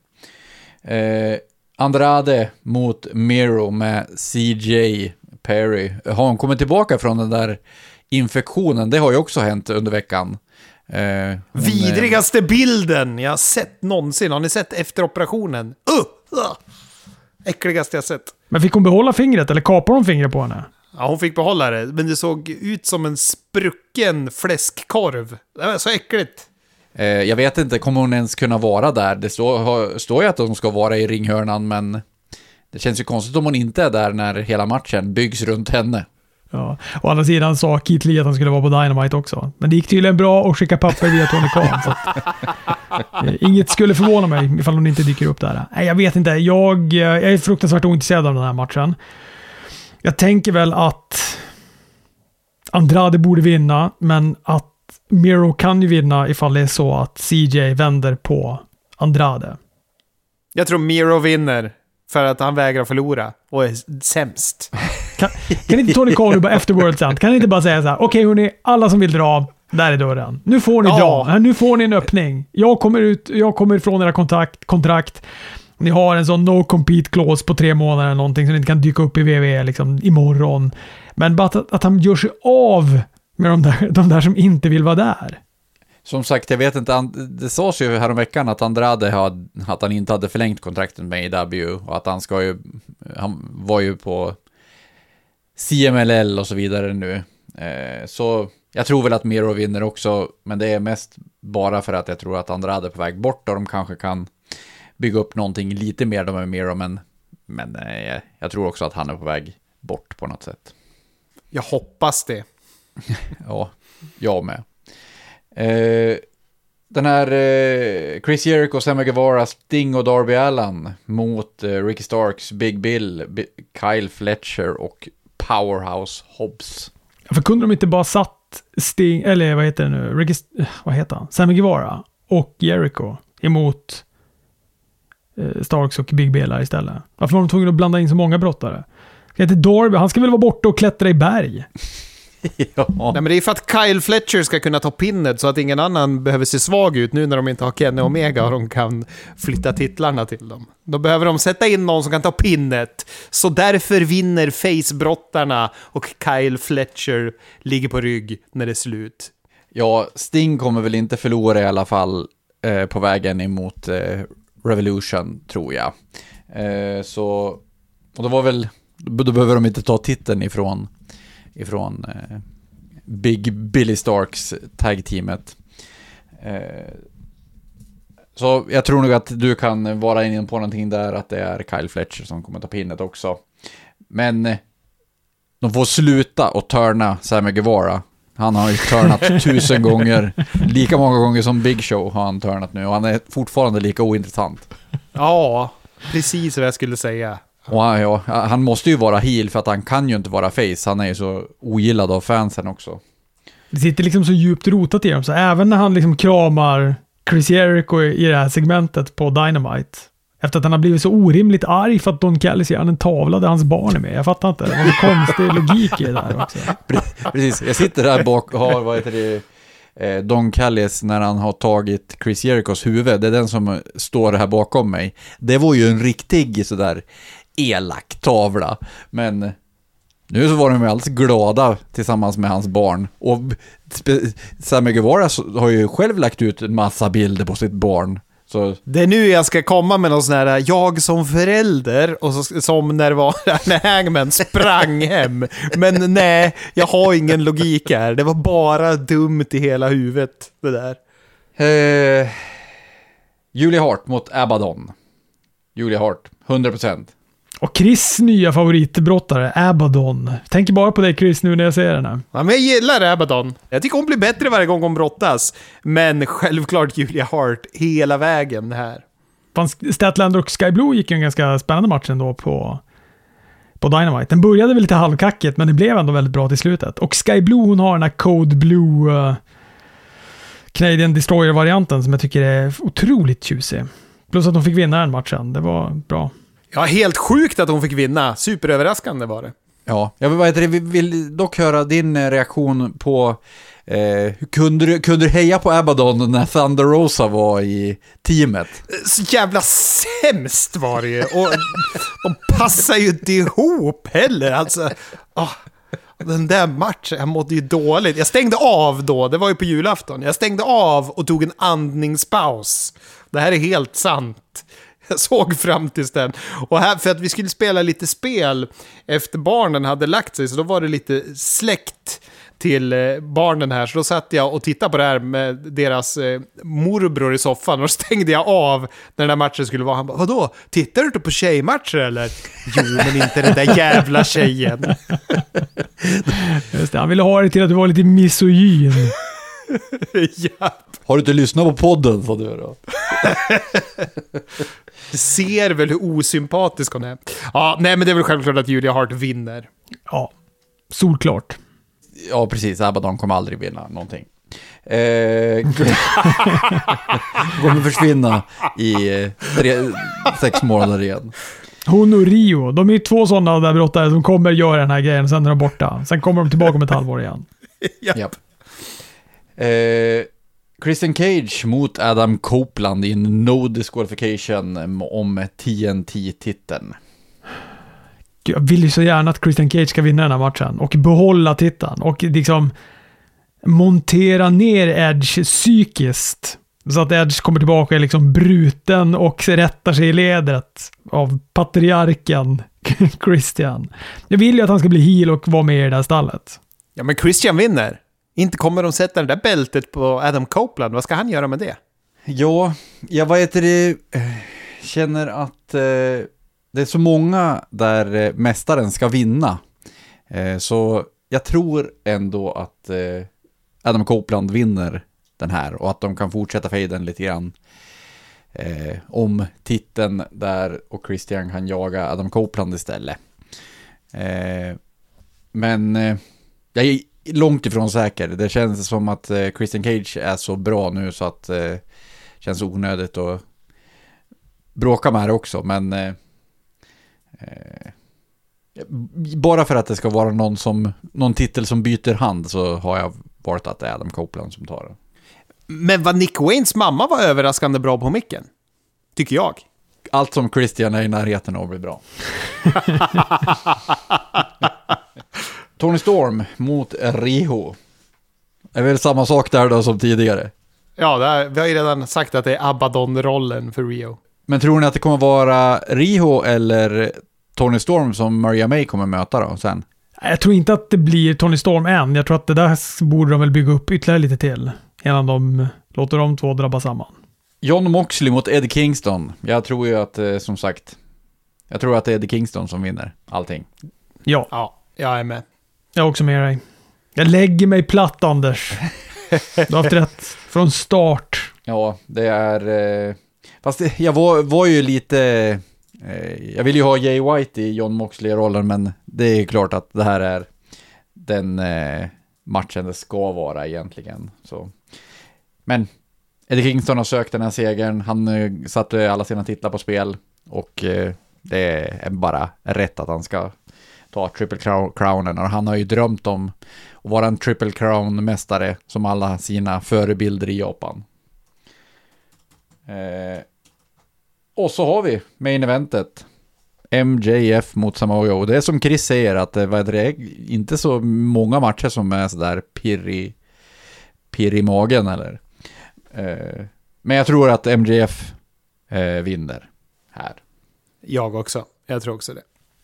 Speaker 1: Eh, Andrade mot Miro med CJ Perry. Har hon kommit tillbaka från den där infektionen? Det har ju också hänt under veckan. Eh, hon,
Speaker 3: Vidrigaste bilden jag sett någonsin. Har ni sett efter operationen? Uh! uh. Äckligaste jag sett.
Speaker 2: Men fick hon behålla fingret eller kapade de fingret på henne?
Speaker 3: Ja, hon fick behålla det, men det såg ut som en sprucken fläskkorv. Det var så äckligt.
Speaker 1: Eh, jag vet inte, kommer hon ens kunna vara där? Det står, står ju att hon ska vara i ringhörnan, men det känns ju konstigt om hon inte är där när hela matchen byggs runt henne.
Speaker 2: Ja. Å andra sidan sa Keith Lee att han skulle vara på Dynamite också. Men det gick tydligen bra att skicka papper via Tony Khan. så att, eh, inget skulle förvåna mig ifall hon inte dyker upp där. Nej, jag vet inte. Jag, eh, jag är fruktansvärt ointresserad av den här matchen. Jag tänker väl att Andrade borde vinna, men att Miro kan ju vinna ifall det är så att CJ vänder på Andrade.
Speaker 3: Jag tror Miro vinner för att han vägrar förlora och är sämst.
Speaker 2: Kan, kan inte Tony nu bara efter World Sound, kan inte bara säga så här, okej okay, hörni, alla som vill dra, där är dörren. Nu får ni
Speaker 3: Ja.
Speaker 2: dra, nu får ni en öppning. Jag kommer, ut, jag kommer ifrån era kontrakt, kontrakt. Ni har en sån no compete clause på tre månader eller någonting som inte kan dyka upp i WWE liksom imorgon. Men bara att, att han gör sig av med de där, de där som inte vill vara där.
Speaker 1: Som sagt, jag vet inte, det sades ju häromveckan att Andrade hade, att han inte hade förlängt kontraktet med AW och att han ska ju, han var ju på CMLL och så vidare nu. Eh, så jag tror väl att Miro vinner också, men det är mest bara för att jag tror att Andrade är på väg bort och de kanske kan bygga upp någonting lite mer med Miro, men, men eh, jag tror också att han är på väg bort på något sätt.
Speaker 3: Jag hoppas det.
Speaker 1: Ja, jag med. Eh, den här eh, Chris Jericho, Sammy Guevara, Sting och Darby Allen mot eh, Ricky Starks, Big Bill, B Kyle Fletcher och Powerhouse Hobbs.
Speaker 2: För kunde de inte bara satt Sting, eller vad heter det nu, Regist eh, vad heter han? Sammy Guevara och Jericho emot eh, Starks och Big Bela istället? Varför var de tvungna att blanda in så många brottare? Ska inte Darby, han ska väl vara borta och klättra i berg?
Speaker 1: ja.
Speaker 3: Nej, men det är för att Kyle Fletcher ska kunna ta pinnet så att ingen annan behöver se svag ut nu när de inte har Kenny Omega och de kan flytta titlarna till dem. Då behöver de sätta in någon som kan ta pinnet. Så därför vinner face-brottarna och Kyle Fletcher ligger på rygg när det är slut.
Speaker 1: ja, Sting kommer väl inte förlora i alla fall eh, på vägen emot eh, Revolution, tror jag. Eh, så, och det var väl, då behöver de inte ta titeln ifrån ifrån eh, Big Billy Starks tag-teamet. Eh, så jag tror nog att du kan vara inne på någonting där, att det är Kyle Fletcher som kommer ta pinnet också. Men eh, de får sluta och törna Sammy Guevara. Han har ju törnat tusen gånger. Lika många gånger som Big Show har han törnat nu och han är fortfarande lika ointressant.
Speaker 3: Ja, precis vad jag skulle säga.
Speaker 1: Och han, ja, han måste ju vara heel för att han kan ju inte vara face. Han är ju så ogillad av fansen också.
Speaker 2: Det sitter liksom så djupt rotat i dem, så även när han liksom kramar Chris Jericho i det här segmentet på Dynamite, efter att han har blivit så orimligt arg för att Don Callis ger en tavla där hans barn är med. Jag fattar inte. Det var en konstig logik i det där också.
Speaker 1: Precis, jag sitter där bak och har, vad heter det, eh, Don Callis när han har tagit Chris Jerichos huvud. Det är den som står här bakom mig. Det var ju en riktig sådär elak tavla. Men nu så var de ju alldeles glada tillsammans med hans barn. Och Sammy Guevara har ju själv lagt ut en massa bilder på sitt barn. Så
Speaker 3: Det är nu jag ska komma med någon sån här jag som förälder och så, som när det var när Hangman sprang hem. Men nej, jag har ingen logik här. Det var bara dumt i hela huvudet det där.
Speaker 1: Eh, Julia Hart mot Abaddon. Julia Hart, 100%.
Speaker 2: Och Chris nya favoritbrottare, Abaddon. Tänker bara på dig Chris nu när jag ser henne.
Speaker 3: Ja, men jag gillar Abaddon. Jag tycker hon blir bättre varje gång hon brottas. Men självklart Julia Hart hela vägen här.
Speaker 2: Statlander och Sky Blue gick ju en ganska spännande match ändå på, på Dynamite. Den började väl lite halvkackigt, men det blev ändå väldigt bra till slutet. Och Sky Blue, hon har den här Code Blue uh, Canadian Destroyer-varianten som jag tycker är otroligt tjusig. Plus att hon fick vinna den matchen. Det var bra.
Speaker 3: Ja, helt sjukt att hon fick vinna. Superöverraskande var det.
Speaker 1: Ja, jag vill, det, vi vill dock höra din eh, reaktion på eh, kunde, du, kunde du heja på Abaddon när Thunder Rosa var i teamet?
Speaker 3: Så jävla sämst var det ju. Och de passar ju inte ihop heller. Alltså, åh, den där matchen, jag mådde ju dåligt. Jag stängde av då, det var ju på julafton. Jag stängde av och tog en andningspaus. Det här är helt sant. Jag såg fram tills den. Och här, för att vi skulle spela lite spel efter barnen hade lagt sig, så då var det lite släkt till eh, barnen här. Så då satt jag och tittade på det här med deras eh, morbror i soffan och då stängde jag av när den där matchen skulle vara. Han bara, vadå? Tittar du inte på tjejmatcher eller? Jo, men inte den där jävla tjejen.
Speaker 2: Just det, han ville ha det till att du var lite misogyn.
Speaker 3: ja.
Speaker 1: Har du inte lyssnat på podden, sa du då?
Speaker 3: Ser väl hur osympatisk hon är. Ja, nej men det är väl självklart att Julia Hart vinner.
Speaker 2: Ja, solklart.
Speaker 1: Ja, precis. Abaddon kommer aldrig vinna någonting. Eh, kommer försvinna i eh, tre, sex månader igen.
Speaker 2: Hon och Rio, de är två sådana där brottare som kommer göra den här grejen, sen är de borta. Sen kommer de tillbaka om ett halvår igen.
Speaker 3: Ja.
Speaker 1: Japp. Eh, Christian Cage mot Adam Copeland i en no disqualification om TNT-titeln.
Speaker 2: Jag vill ju så gärna att Christian Cage ska vinna den här matchen och behålla titeln och liksom montera ner Edge psykiskt. Så att Edge kommer tillbaka och är liksom bruten och rättar sig i ledet av patriarken Christian. Jag vill ju att han ska bli heel och vara med i det här stallet.
Speaker 3: ja, men Christian vinner. Inte kommer de sätta det där bältet på Adam Copeland. Vad ska han göra med det?
Speaker 1: Ja, jag vad heter det, eh, känner att eh, det är så många där eh, mästaren ska vinna. Eh, så jag tror ändå att eh, Adam Copeland vinner den här och att de kan fortsätta fejden lite grann. Eh, om titeln där och Christian kan jaga Adam Copeland istället. Eh, men eh, jag långt ifrån säker. Det känns som att eh, Christian Cage är så bra nu så att eh, känns onödigt att bråka med det också, men eh, eh, bara för att det ska vara någon, som, någon titel som byter hand så har jag valt att det är Adam Copeland som tar den.
Speaker 3: Men vad Nick Waynes mamma var överraskande bra på micken. Tycker jag.
Speaker 1: Allt som Christian är i närheten av blir bra. Tony Storm mot Riho. Det är väl samma sak där då som tidigare.
Speaker 3: Ja, det här, vi har ju redan sagt att det är Abaddon-rollen för Rio.
Speaker 1: Men tror ni att det kommer vara Riho eller Tony Storm som Maria May kommer möta då sen?
Speaker 2: Jag tror inte att det blir Tony Storm än. Jag tror att det där borde de väl bygga upp ytterligare lite till. Innan de låter de två drabba samman.
Speaker 1: John Moxley mot Eddie Kingston. Jag tror ju att, eh, som sagt, jag tror att det är Eddie Kingston som vinner allting.
Speaker 2: Ja,
Speaker 3: Ja, jag är med.
Speaker 2: Jag är också med dig. Jag lägger mig platt, Anders. Du har haft rätt från start.
Speaker 1: Ja, det är... Eh, fast jag var, var ju lite... Eh, jag vill ju ha Jay White i John Moxley-rollen, men det är klart att det här är den eh, matchen det ska vara egentligen. Så. Men Eddie Kingston har sökt den här segern. Han eh, satte alla sina titlar på spel och eh, det är bara rätt att han ska ta Triple Crown- Crownen. Och han har ju drömt om att vara en Triple Crown-mästare som alla sina förebilder i Japan. Eh, och så har vi main eventet. MJF mot Samoa Joe. Det är som Chris säger att det, är det är inte så många matcher som är sådär pirr i, pirr i magen eller. Eh, men jag tror att MJF eh, vinner här.
Speaker 3: Jag också. Jag tror också det.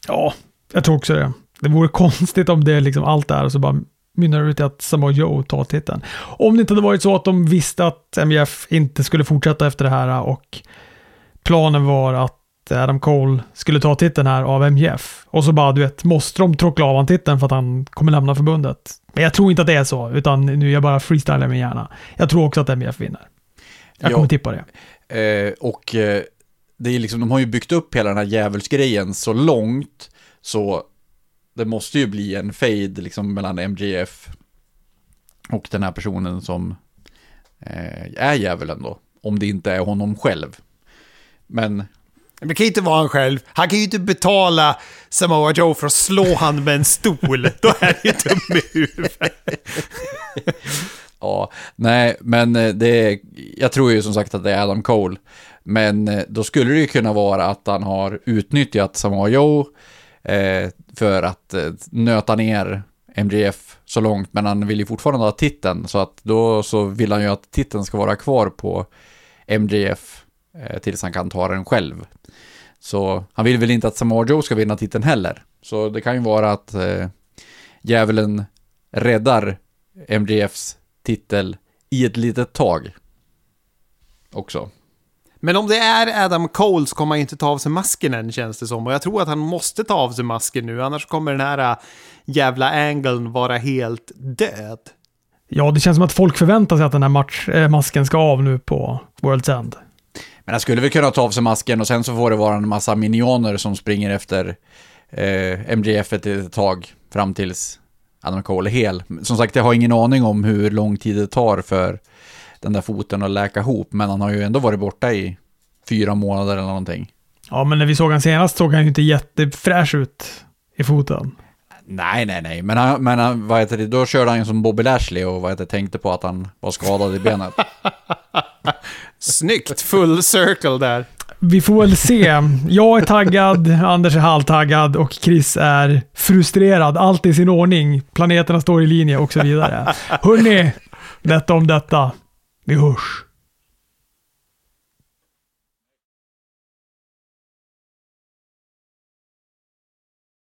Speaker 2: Ja, jag tror också det. Det vore konstigt om det liksom allt är och så bara mynnar ut i att Samoa Joe tar titeln. Om det inte hade varit så att de visste att MJF inte skulle fortsätta efter det här och planen var att Adam Cole skulle ta titeln här av MJF. Och så bara, du vet, måste de tråckla av han titeln för att han kommer lämna förbundet. Men jag tror inte att det är så, utan nu är jag bara freestylar min hjärna. Jag tror också att MJF vinner. Jag
Speaker 1: Ja.
Speaker 2: kommer tippa det.
Speaker 1: Eh, och eh, det är liksom, de har ju byggt upp hela den här djävulsgrejen så långt så det måste ju bli en fade liksom mellan MJF och den här personen som eh, är djävulen då. Om det inte är honom själv. Men
Speaker 3: Men det kan ju inte vara han själv. Han kan ju inte betala Samoa Joe för att slå han med en stol. Då är han ju dum i huvudet.
Speaker 1: Ja, nej, men eh, det jag tror ju som sagt att det är Adam Cole. Men eh, då skulle det ju kunna vara att han har utnyttjat Samoa Joe Eh, för att eh, nöta ner MJF så långt, men han vill ju fortfarande ha titeln, så att då så vill han ju att titeln ska vara kvar på MJF eh, tills han kan ta den själv. Så han vill väl inte att Samoa Joe ska vinna titeln heller. Så det kan ju vara att eh, djävulen räddar MJFs titel i ett litet tag. Också.
Speaker 3: Men om det är Adam Cole så kommer han inte ta av sig masken än känns det som. Och jag tror att han måste ta av sig masken nu, annars kommer den här äh, jävla angeln vara helt död.
Speaker 2: Ja, det känns som att folk förväntar sig att den här match, eh, masken ska av nu på World's End.
Speaker 1: Men han skulle väl kunna ta av sig masken och sen så får det vara en massa minioner som springer efter eh, MJF ett litet tag fram tills Adam Cole är hel. Som sagt, jag har ingen aning om hur lång tid det tar för den där foten att läka ihop, men han har ju ändå varit borta i fyra månader eller någonting.
Speaker 2: Ja, men när vi såg han senast såg han ju inte jättefräsch ut i foten.
Speaker 1: Nej, nej, nej, men, han, men han, vad heter det, då körde han ju som Bobby Lashley och vad heter det, tänkte på att han var skadad i benet.
Speaker 3: Snyggt, full circle där.
Speaker 2: Vi får väl se. Jag är taggad, Anders är halvtaggad och Chris är frustrerad. Allt i sin ordning. Planeterna står i linje och så vidare. Hörni, detta om detta. Vi hörs.